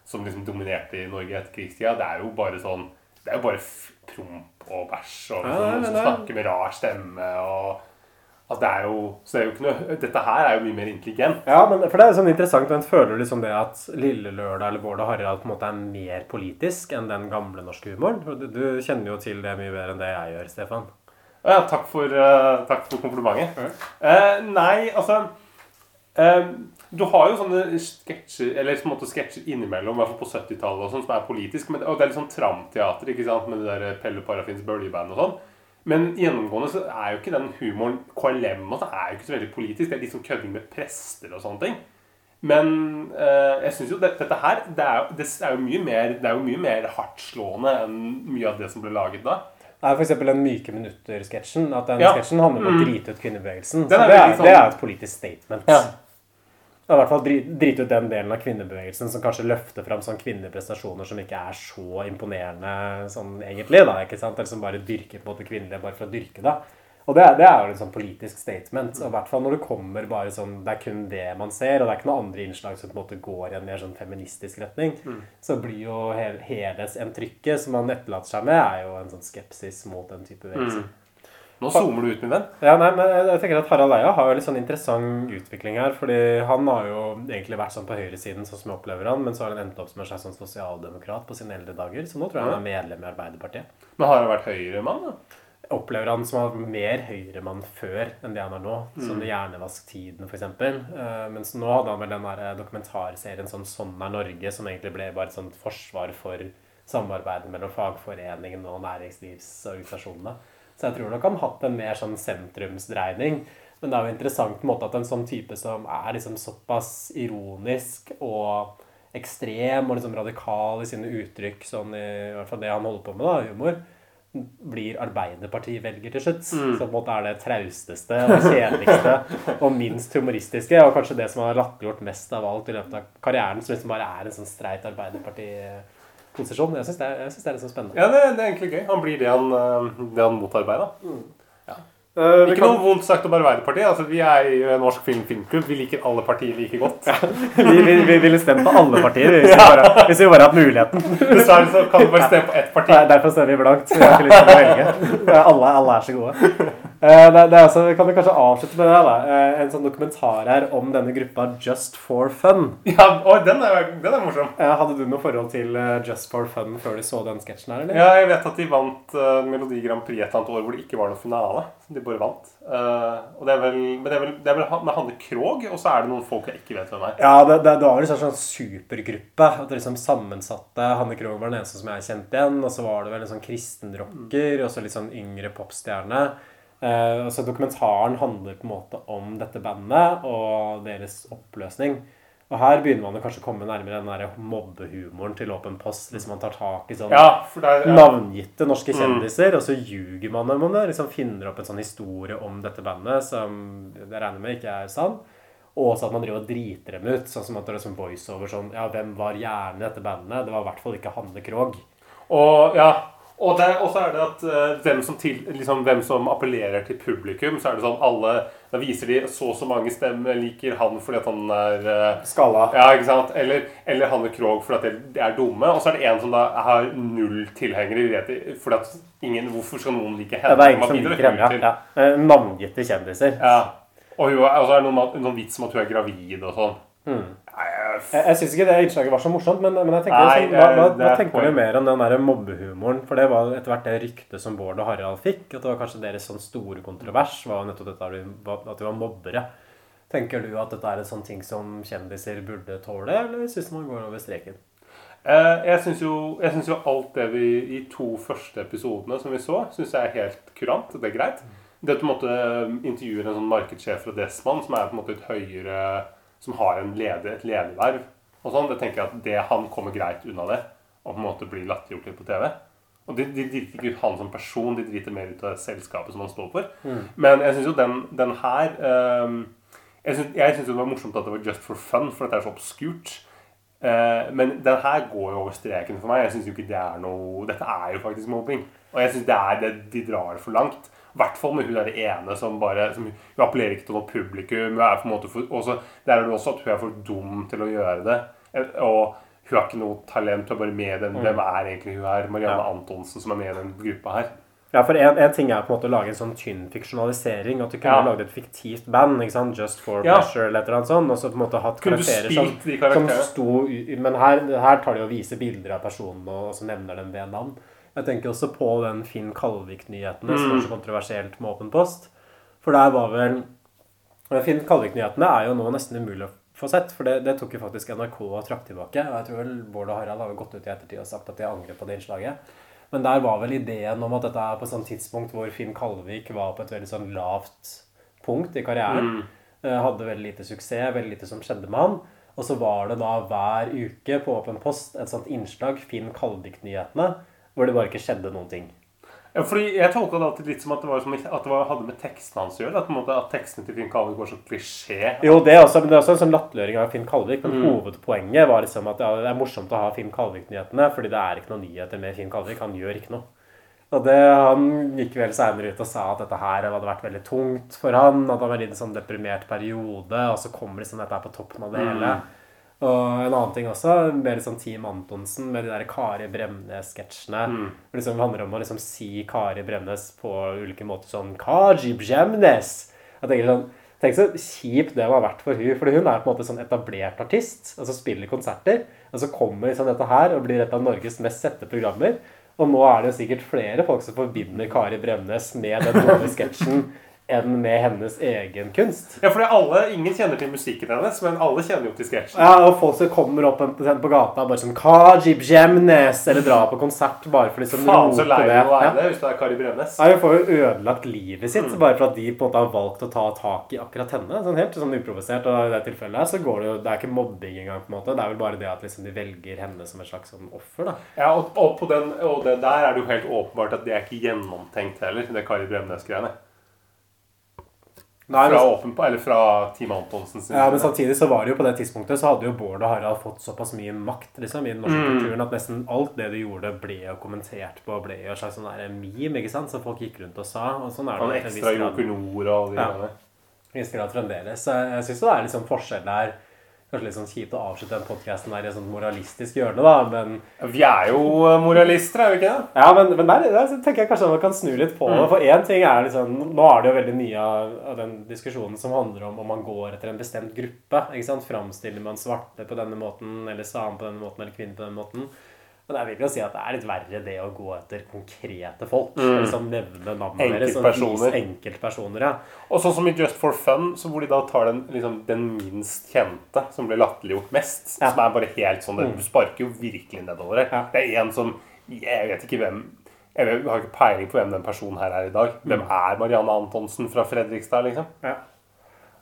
S2: som liksom dominerte i Norge etter krigstida. Det er jo bare sånn Det er jo bare promp og bæsj og
S1: Ja,
S2: liksom,
S1: nei,
S2: noen som snakker med rar stemme og Altså, det er jo, så det er jo ikke noe, Dette her er jo mye mer intelligent.
S1: Ja, men for det er sånn interessant, men føler du liksom det at Lille Lørdag eller Bård og Harald på en måte er mer politisk enn den gamle norske humoren? Du, du kjenner jo til det mye bedre enn det jeg gjør, Stefan.
S2: Ja, takk for, uh, takk for komplimentet. Eh, nei, altså uh, Du har jo sånne sketsjer Eller på en måte sketsjer innimellom, i hvert fall på 70-tallet, og sånn, som er politisk. Men, og det er litt sånn tramteater ikke sant, med det der Pelle Parafins bøljeband og sånn. Men gjennomgående så er jo ikke den humoren KLM altså, er jo ikke så veldig politisk. Det er sånn kødding med prester og sånne ting. Men eh, jeg synes jo det, dette her det er, jo- det er jo mye mer Det er jo mye mer hardtslående enn mye av det som ble laget da.
S1: Det er for eksempel den Myke minutter-sketsjen. At den
S2: Ja.
S1: sketsjen handler om å
S2: Mm.
S1: drite ut kvinnebevegelsen. Så
S2: er
S1: det, er,
S2: sånn-
S1: det er et politisk statement.
S2: Ja.
S1: Det er I hvert fall dri- drite ut den delen av kvinnebevegelsen som kanskje løfter fram sånn kvinneprestasjoner som ikke er så imponerende sånn egentlig. da, ikke sant? Eller som bare dyrker på en måte kvinnelige bare for å dyrke det. Og det, det er jo en sånn politisk statement. Og i hvert fall når det kommer bare sånn Det er kun det man ser, og det er ikke noen andre innslag som på en måte går i en mer sånn feministisk retning.
S2: Mm.
S1: Så blir jo hel, helhetsinntrykket som man etterlater seg med, er jo en sånn skepsis mot den type bevegelse.
S2: Mm. Nå zoomer du ut, min venn.
S1: Ja, nei, men jeg, tenker at Harald Eia har jo litt sånn interessant utvikling her. fordi han har jo egentlig vært sånn på høyresiden, sånn som jeg opplever han, men så har han endt opp som en slags sånn sosialdemokrat på sine eldre dager. Så nå tror jeg han er medlem i Arbeiderpartiet.
S2: Men har han vært høyremann, da?
S1: Opplever han som har var mer høyremann før enn det han er nå. Som
S2: Mm.
S1: Hjernevasktiden, f.eks. Uh, mens nå hadde han vel den der dokumentarserien sånn 'Sånn er Norge', som egentlig ble bare et sånt forsvar for samarbeidet mellom fagforeningen og næringslivsorganisasjonene. Så jeg tror nok han har hatt en mer sånn sentrumsdreining. Men det er jo interessant på en måte at en sånn type som er liksom såpass ironisk og ekstrem og liksom radikal i sine uttrykk, sånn i, i hvert fall det han holder på med, da, humor, blir Arbeiderparti-velger til slutt.
S2: Mm.
S1: Så på en måte er det trausteste og kjedeligste [laughs] og minst humoristiske, og kanskje det som har latterliggjort mest av alt i løpet av karrieren, som liksom bare er en sånn streit Arbeiderparti-posisjon. Jeg syns det, er- jeg synes det er litt sånn spennende.
S2: Ja, det, det er egentlig gøy. Han blir det han, eh, det han motarbeider. Ja.
S1: Uh, vi
S2: Ikke
S1: kan-
S2: noe vondt sagt om Arbeiderpartiet. Altså, vi er i Norsk Film Filmklubb. Vi liker alle partier like godt.
S1: vi, vi, vi ville stemt på alle partier hvis, vi bare, hvis vi bare hadde muligheten.
S2: Dessverre så kan du bare stemme på ett parti.
S1: Nei, derfor stemmer vi blankt. Vi har ikke lyst til å velge. Alle, alle er så gode. Eh, Det, det er altså, kan vi kanskje avslutte med det? da Eh, En sånn dokumentar her om denne gruppa Just for Fun.
S2: Ja, oi, den er, den er morsom.
S1: Eh, Hadde du noe forhold til Just for Fun før du så den sketsjen her, eller?
S2: Ja, jeg vet at de vant uh, Melodi Grand Prix et eller annet år hvor det ikke var noen finale. De bare vant. Uh, og det er vel, men det er vel, det er vel med Hanne Krogh, og så er det noen folk jeg ikke vet hvem er.
S1: Ja, det, det, det var en sånn, sånn supergruppe. At det liksom sammensatte Hanne Krogh var den eneste som jeg kjente igjen. Og så var det vel en sånn kristenrocker og så litt sånn yngre popstjerne. Eh, så dokumentaren handler på en måte om dette bandet og deres oppløsning. Og her begynner man å kanskje å komme nærmere den der mobbehumoren til Åpen post. Liksom man tar tak i sånn
S2: Ja, er- ja.
S1: navngitte norske
S2: Mm.
S1: kjendiser, og så ljuger man om det. Liksom finner opp en sånn historie om dette bandet som jeg regner med ikke er sann. Og også at man driver og driter dem ut. Sånn som at det er sånn voiceover sånn Ja, hvem var hjernen i dette bandet? Det var i hvert fall ikke Hanne Krogh.
S2: Og ja, og det- og så er det at uh, hvem, som til, liksom, hvem som appellerer til publikum, så er det sånn alle Da viser de så og så mange stemmer liker han fordi at han er uh,
S1: Skalla.
S2: Ja, ikke sant? Eller, eller Hanne Krogh fordi at de er dumme. Og så er det en som da har null tilhengere. Fordi at ingen, Hvorfor skal noen like henne?
S1: Ja, det er ingen som liker henne. Ja. Ja. Eh, Navngitte kjendiser.
S2: Ja. Og, hun, og så er det noen, noen vits om at hun er gravid og sånn.
S1: Mm.
S2: Jeg-
S1: Jeg, syns ikke det innslaget var så morsomt, men, men jeg tenker
S2: Nei,
S1: sånn, hva, hva, hva
S2: er
S1: tenker du mer om den der mobbehumoren? For det var etter hvert det ryktet som Bård og Harald fikk. At det var kanskje deres sånn store kontrovers var nettopp dette at de- var mobbere. Tenker du at dette er en sånn ting som kjendiser burde tåle, eller syns du man går over streken?
S2: Eh, jeg syns jo, jo alt det vi i to første episodene som vi så, syns jeg er helt kurant. Det er greit. Det at du måtte intervjue en sånn markedssjef fra Desmond som er på en måte et høyere Som har en leder, et lederverv og sånn, det tenker jeg at det han kommer greit unna det. Og på en måte blir latterliggjort litt på TV. Og de, de driter ikke ut han som person, de driter mer ut av selskapet som han står for.
S1: Mm.
S2: Men jeg syns jo den, den her um, Jeg syns jo det var morsomt at det var just for fun, for dette er så obskurt. Uh, men den her går jo over streken for meg. Jeg synes jo ikke det er noe Dette er jo faktisk mobbing. Og jeg syns det er det, de drar det for langt. I hvert fall med hun der ene som bare som, Hun appellerer ikke til noe publikum. Hun er på en måte for, også, Der er det også at hun er for dum til å gjøre det. Eh, Og hun har ikke noe talent. Hun er bare med i den.
S1: Mm.
S2: Hvem er egentlig hun her? Marianne Antonsen som er med i den gruppa her.
S1: Ja, for en, en ting er på en måte å lage en sånn tynn fiksjonalisering. At du kunne
S2: Ja.
S1: lagd et fiktivt band, ikke sant? Just for
S2: Ja.
S1: pleasure eller et eller annet sånt, og så på en måte hatt karakterer som, som sto Men her, her tar de og viser bilder av personene, og så nevner dem ved navn. Jeg tenker også på den Finn Kalvik-nyhetene, som
S2: var
S1: er så kontroversielt med Åpen post. For der var vel Finn Kalvik-nyhetene er jo nå nesten umulig å få sett, for det, det tok jo faktisk NRK og trakk tilbake. Og jeg tror vel Bård og Harald har gått ut i ettertid og sagt at de angrer på det innslaget. Men der var vel ideen om at dette er på et sånt tidspunkt hvor Finn Kalvik var på et veldig sånn lavt punkt i karrieren.
S2: Mm.
S1: Eh, Hadde veldig lite suksess, veldig lite som skjedde med han. Og så var det da hver uke på Åpen post et sånt innslag, Finn Kalvik-nyhetene, hvor det bare ikke skjedde noen ting.
S2: Ja, fordi Jeg tolka det alltid litt som at det, var som, at det var, hadde med tekstene hans å gjøre. At, på en måte, at tekstene til Finn Kalvik var så klisjé.
S1: Jo, det er også, men det er også en sånn latterliggjøring av Finn Kalvik. Men
S2: Mm.
S1: hovedpoenget var liksom at ja, det er morsomt å ha Finn Kalvik-nyhetene, fordi det er ikke noen nyheter med Finn Kalvik. Han gjør ikke noe. Og det, Han gikk vel seinere ut og sa at dette her hadde vært veldig tungt for han, At han var i en sånn deprimert periode, og så kommer liksom dette her på toppen av det
S2: Mm.
S1: Og en annen ting også, mer sånn Team Antonsen med de der Kari Bremnes-sketsjene.
S2: Mm.
S1: hvor Det liksom handler om å liksom si Kari Bremnes på ulike måter sånn Kari Bremnes! Jeg tenker sånn Tenk så kjipt det må ha vært for hun, fordi hun er på en måte sånn etablert artist, altså spiller konserter, og så kommer liksom dette her og blir et av Norges mest sette programmer. Og nå er det jo sikkert flere folk som forbinder Kari Bremnes med den [laughs] dumme sketsjen enn med hennes egen kunst.
S2: Ja, fordi alle, Ingen kjenner til musikken hennes, men alle kjenner jo til sketsjen.
S1: Ja, og folk som kommer opp på, gata bare sånn Kaji Jemnes, eller drar på konsert bare for liksom
S2: Faen så lei
S1: det.
S2: du er det hvis du er Kari Bremnes.
S1: Ja, Hun får jo ødelagt livet sitt bare for at de på en måte har valgt å ta tak i akkurat henne. Sånn helt sånn uprovosert. Og i det tilfellet her så går det jo Det er ikke mobbing engang. på en måte Det er vel bare det at liksom de velger henne som et slags sånn offer. da
S2: Ja, og, og, på den, og det der er det jo helt åpenbart at det er ikke gjennomtenkt heller, det Kari Bremnes-greiene.
S1: Nei,
S2: Fra åpen på, eller fra Team Antonsen sin
S1: Ja, men samtidig så var det jo på det tidspunktet så hadde jo Bård og Harald fått såpass mye makt liksom, i den norske
S2: Mm.
S1: kulturen at nesten alt det de gjorde, ble jo kommentert på. Ble jo en slags sånn der meme ikke sant, som folk gikk rundt og sa. Og sånn er det
S2: Han
S1: en
S2: ekstra. Joker Nord og de
S1: Ja.
S2: greiene.
S1: viss grad fremdeles. Så jeg, syns det er litt sånn forskjell der. Kanskje litt sånn kjipt å avslutte den podkasten i et sånt moralistisk hjørne, da, men
S2: Vi er jo moralister, er vi ikke det?
S1: Ja, men, men der, der tenker jeg kanskje man kan snu litt på det.
S2: Mm.
S1: For én ting er liksom Nå er det jo veldig mye av, den diskusjonen som handler om om man går etter en bestemt gruppe. ikke sant? Framstiller man svarte på denne måten, eller samer på denne måten, eller kvinne på denne måten. Men jeg vil jo si at det er litt verre det å gå etter konkrete folk.
S2: Mm.
S1: Liksom nevne navnet deres.
S2: Enkeltpersoner.
S1: Enkeltpersoner, ja.
S2: Og sånn som i Just for Fun, så hvor de da tar den, liksom, den minst kjente, som blir latterliggjort mest, som er bare helt sånn
S1: Mm.
S2: Du sparker jo virkelig nedover her. Det er en som Jeg vet ikke hvem Jeg vet- jeg har ikke peiling på hvem den personen her er i dag. Hvem
S1: Mm.
S2: er Marianne Antonsen fra Fredrikstad, liksom?
S1: Ja.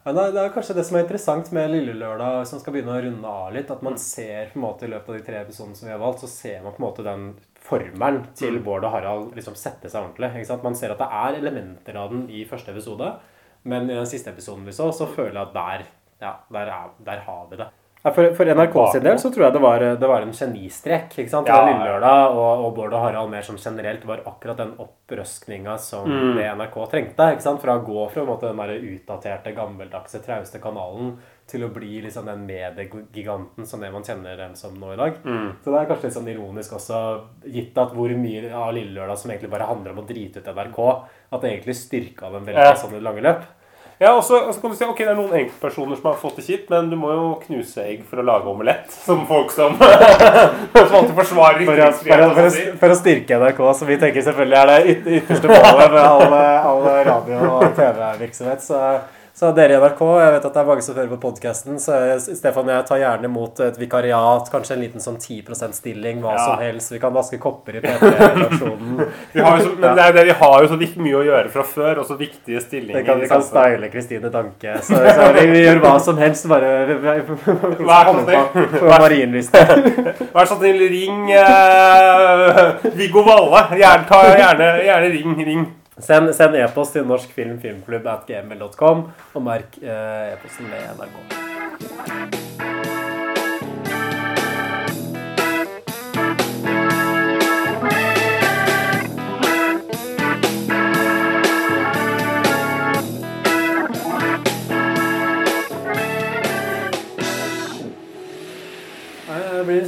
S1: Ja, det er- det kanskje det som er interessant med Lille Lørdag, man skal begynne å runde av litt, at man ser på en måte i løpet av de tre episodene som vi har valgt, så ser man på en måte den formelen til
S2: Mm.
S1: Bård og Harald liksom sette seg ordentlig. Ikke sant? Man ser at det er elementer av den i første episode, men i den siste episoden vi så, så føler jeg at der, ja, der, er, der har vi det. For, for NRK sin del så tror jeg det var, det var en genistrek. ikke sant?
S2: Ja,
S1: Lillelørdag Lille. Lørdag og, og Bård og Harald mer som generelt var akkurat den opprøskninga som
S2: Mm.
S1: det NRK trengte. ikke sant? Fra å gå fra måte, den der utdaterte, gammeldagse, trauste kanalen til å bli liksom den mediegiganten som det man kjenner dem som nå i dag.
S2: Mm.
S1: Så det er kanskje litt sånn ironisk også, gitt at hvor mye av Lille Lørdag som egentlig bare handler om å drite ut NRK, at det egentlig styrka dem veldig
S2: Ja.
S1: sånn i det lange løp.
S2: Ja, og så kan du si ok, det er noen enkeltpersoner som har fått det kjipt, men du må jo knuse egg for å lage omelett. Som folk som, [laughs] som alltid forsvarer
S1: For å, for, å, for, å, for å styrke NRK, som vi tenker selvfølgelig er det yt, ytterste målet med all, all radio- og TV-virksomhet. Så, så dere i NRK, jeg vet at det er mange som hører på podkasten, så Stefan og jeg tar gjerne imot et vikariat, kanskje en liten sånn 10 %-stilling, hva
S2: Ja.
S1: som helst. Vi kan vaske kopper i P3-redaksjonen.
S2: Vi har jo så, men det er det, vi har jo så mye å gjøre fra før, og så viktige stillinger.
S1: Vi kan, vi kan style Kristine Danke. Så, så vi, vi gjør hva som helst, bare
S2: Vær så snill. Vær så snill, ring uh, Viggo Valle. Gjerne, ta, gjerne, gjerne ring. ring.
S1: Send, send e-post til Norsk Film Filmklubb at gmail.com, og merk eh, e-posten med NRK.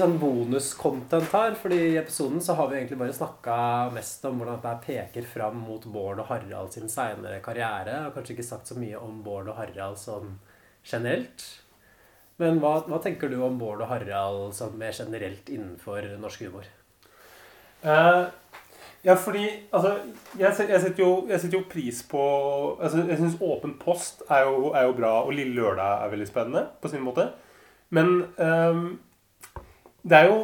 S1: Bonus-content her. fordi i episoden så har vi egentlig bare snakka mest om hvordan dette peker fram mot Bård og Harald sin seinere karriere. Og kanskje ikke sagt så mye om Bård og Harald sånn generelt. Men hva, hva tenker du om Bård og Harald sånn mer generelt innenfor norsk humor?
S2: Uh, ja, fordi altså, jeg, jeg, setter jo, jeg setter jo pris på altså, Jeg syns Åpen post er jo, er jo bra, og Lille Lørdag er veldig spennende på sin måte. Men ehm, det, er jo,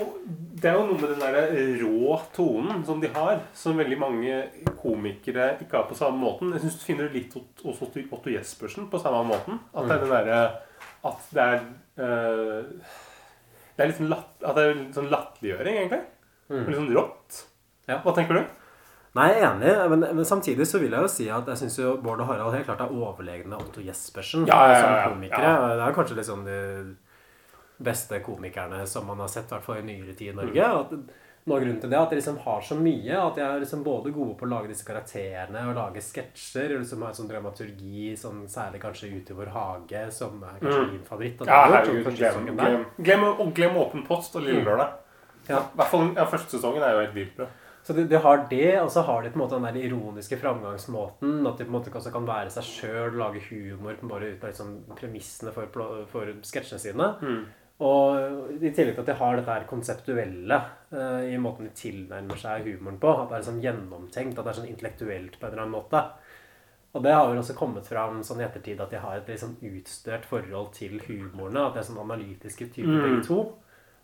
S2: det er jo noe med den der rå tonen som de har, som veldig mange komikere ikke har på samme måten. Jeg syns du finner det litt hos Otto, Jespersen på samme måten. At det er den derre At det er uh, Det er litt sånn, latt, at det er litt sånn latterliggjøring, egentlig.
S1: Mm.
S2: Litt sånn rått. Hva tenker du?
S1: Nei, jeg er enig, men, men samtidig så vil jeg jo si at jeg syns Bård og Harald helt klart er overlegne Otto Jespersen
S2: Ja, ja, ja,
S1: som komikere.
S2: Ja.
S1: Det er kanskje litt sånn de beste komikerne som man har sett, i hvert fall i nyere tid i Norge.
S2: Mm.
S1: At noe av grunnen til det er at de liksom har så mye. At de er liksom både gode på å lage disse karakterene og lage sketsjer. Og liksom har sånn dramaturgi, sånn, særlig kanskje Ute i vår hage, som er kanskje
S2: Mm.
S1: min favoritt. av
S2: Ja, herregud. Glem, glem, glem, glem Åpen post og Lille
S1: Mm.
S2: Lørdag.
S1: Ja.
S2: I hvert fall ja, første sesongen er jo helt bra.
S1: Så de, de har det, og så har de på en måte den der ironiske framgangsmåten. At de på en måte også kan være seg sjøl, lage humor bare ut av liksom premissene for, for sketsjene sine.
S2: Mm.
S1: Og i tillegg til at de har dette her konseptuelle uh, i måten de tilnærmer seg humoren på. At det er sånn gjennomtenkt, at det er sånn intellektuelt på en eller annen måte. Og det har vel også kommet fram sånn i ettertid at de har et litt sånn utstørt forhold til humorene. At de er sånn analytiske typer begge to.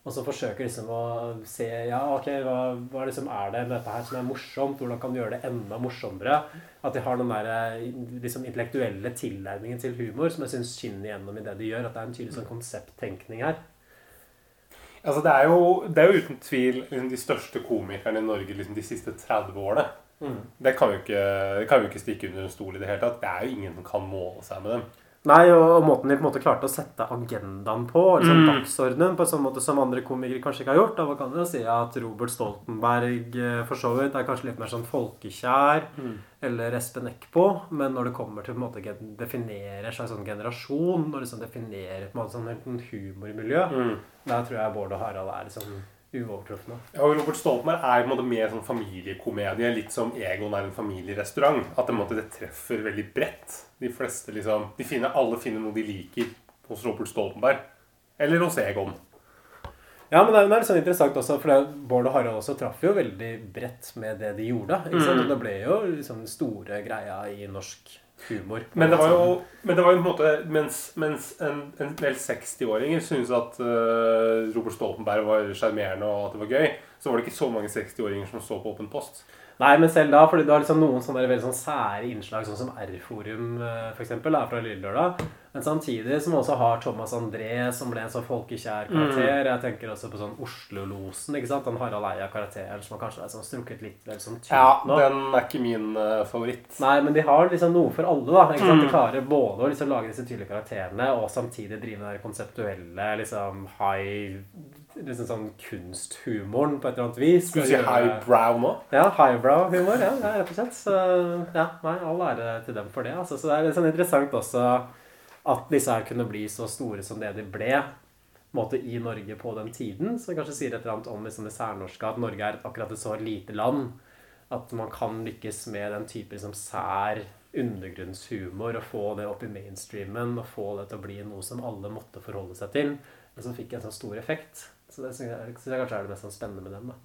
S1: Og så forsøker liksom å se Ja, ok, hva, hva liksom er det med dette her som er morsomt? Hvordan kan du gjøre det enda morsommere? At de har den der eh, liksom intellektuelle tilnærmingen til humor som jeg syns skinner igjennom i det de gjør. At det er en tydelig sånn konsepttenkning her.
S2: Altså, det, er jo, det er jo uten tvil liksom, de største komikerne i Norge liksom, de siste 30 årene.
S1: Mm.
S2: Det kan ikke, det kan vi jo ikke stikke under en stol i det hele tatt. Det er jo ingen som kan måle seg med dem.
S1: Nei, og, og måten de på en måte klarte å sette agendaen på, liksom
S2: Mm.
S1: dagsordenen, på en sånn måte som andre komikere kanskje ikke har gjort. Da man kan jo si at Robert Stoltenberg eh, for så vidt er kanskje litt mer sånn folkekjær.
S2: Mm.
S1: Eller Espen Eckbo. Men når det kommer til på en måte definerer seg sånn generasjon, og liksom definerer på en måte sånn humormiljø,
S2: Mm.
S1: der tror jeg Bård og Harald er liksom uovertrufne.
S2: Ja, og Robert Stoltenberg er på en måte mer sånn familiekomedie, litt som Egon er en familierestaurant. At det, måte, det treffer veldig bredt. De fleste liksom, de finner, Alle finner noe de liker hos Robert Stoltenberg. Eller hos Egon.
S1: Ja, men det er, det er litt sånn interessant også, for det, Bård og Harald også traff jo veldig bredt med det de gjorde. Ikke sant?
S2: Mm.
S1: Og det ble jo liksom store greia i norsk humor.
S2: Men det var jo, men det var jo på en måte Mens, mens en, en del 60-åringer syntes at uh, Robert Stoltenberg var sjarmerende og at det var gøy, så var det ikke så mange 60-åringer som så på Åpen post.
S1: Nei, men selv da, fordi du har liksom noen sånne veldig sånn sære innslag, sånn som R-forum f.eks. for eksempel, er fra Lille Lørdag. Men samtidig som også har Thomas André, som ble en sånn folkekjær karakter. Jeg tenker også på sånn Oslo-losen, ikke sant? Den Harald Eia-karakteren som har kanskje er sånn strukket litt vel sånn tynt
S2: Ja,
S1: nå.
S2: den er ikke min uh, favoritt.
S1: Nei, men de har liksom noe for alle, da. Ikke sant?
S2: Mm.
S1: De klarer både å liksom lage disse tydelige karakterene, og samtidig drive den der konseptuelle, liksom high Liksom sånn kunsthumoren på et eller annet vis.
S2: Skulle du si highbrow nå?
S1: Ja, highbrow-humor. Ja, ja, rett og slett. Så ja, nei, all ære til dem for det. Altså. Så det er litt sånn interessant også at disse her kunne bli så store som det de ble måte i Norge på den tiden. Så det kanskje sier et eller annet om liksom det særnorske, at Norge er akkurat et så lite land. At man kan lykkes med den type liksom, sær undergrunnshumor og få det opp i mainstreamen og få det til å bli noe som alle måtte forholde seg til, men som fikk en sånn stor effekt. Så det syns jeg, synes jeg kanskje er det mest sånn spennende med dem. da.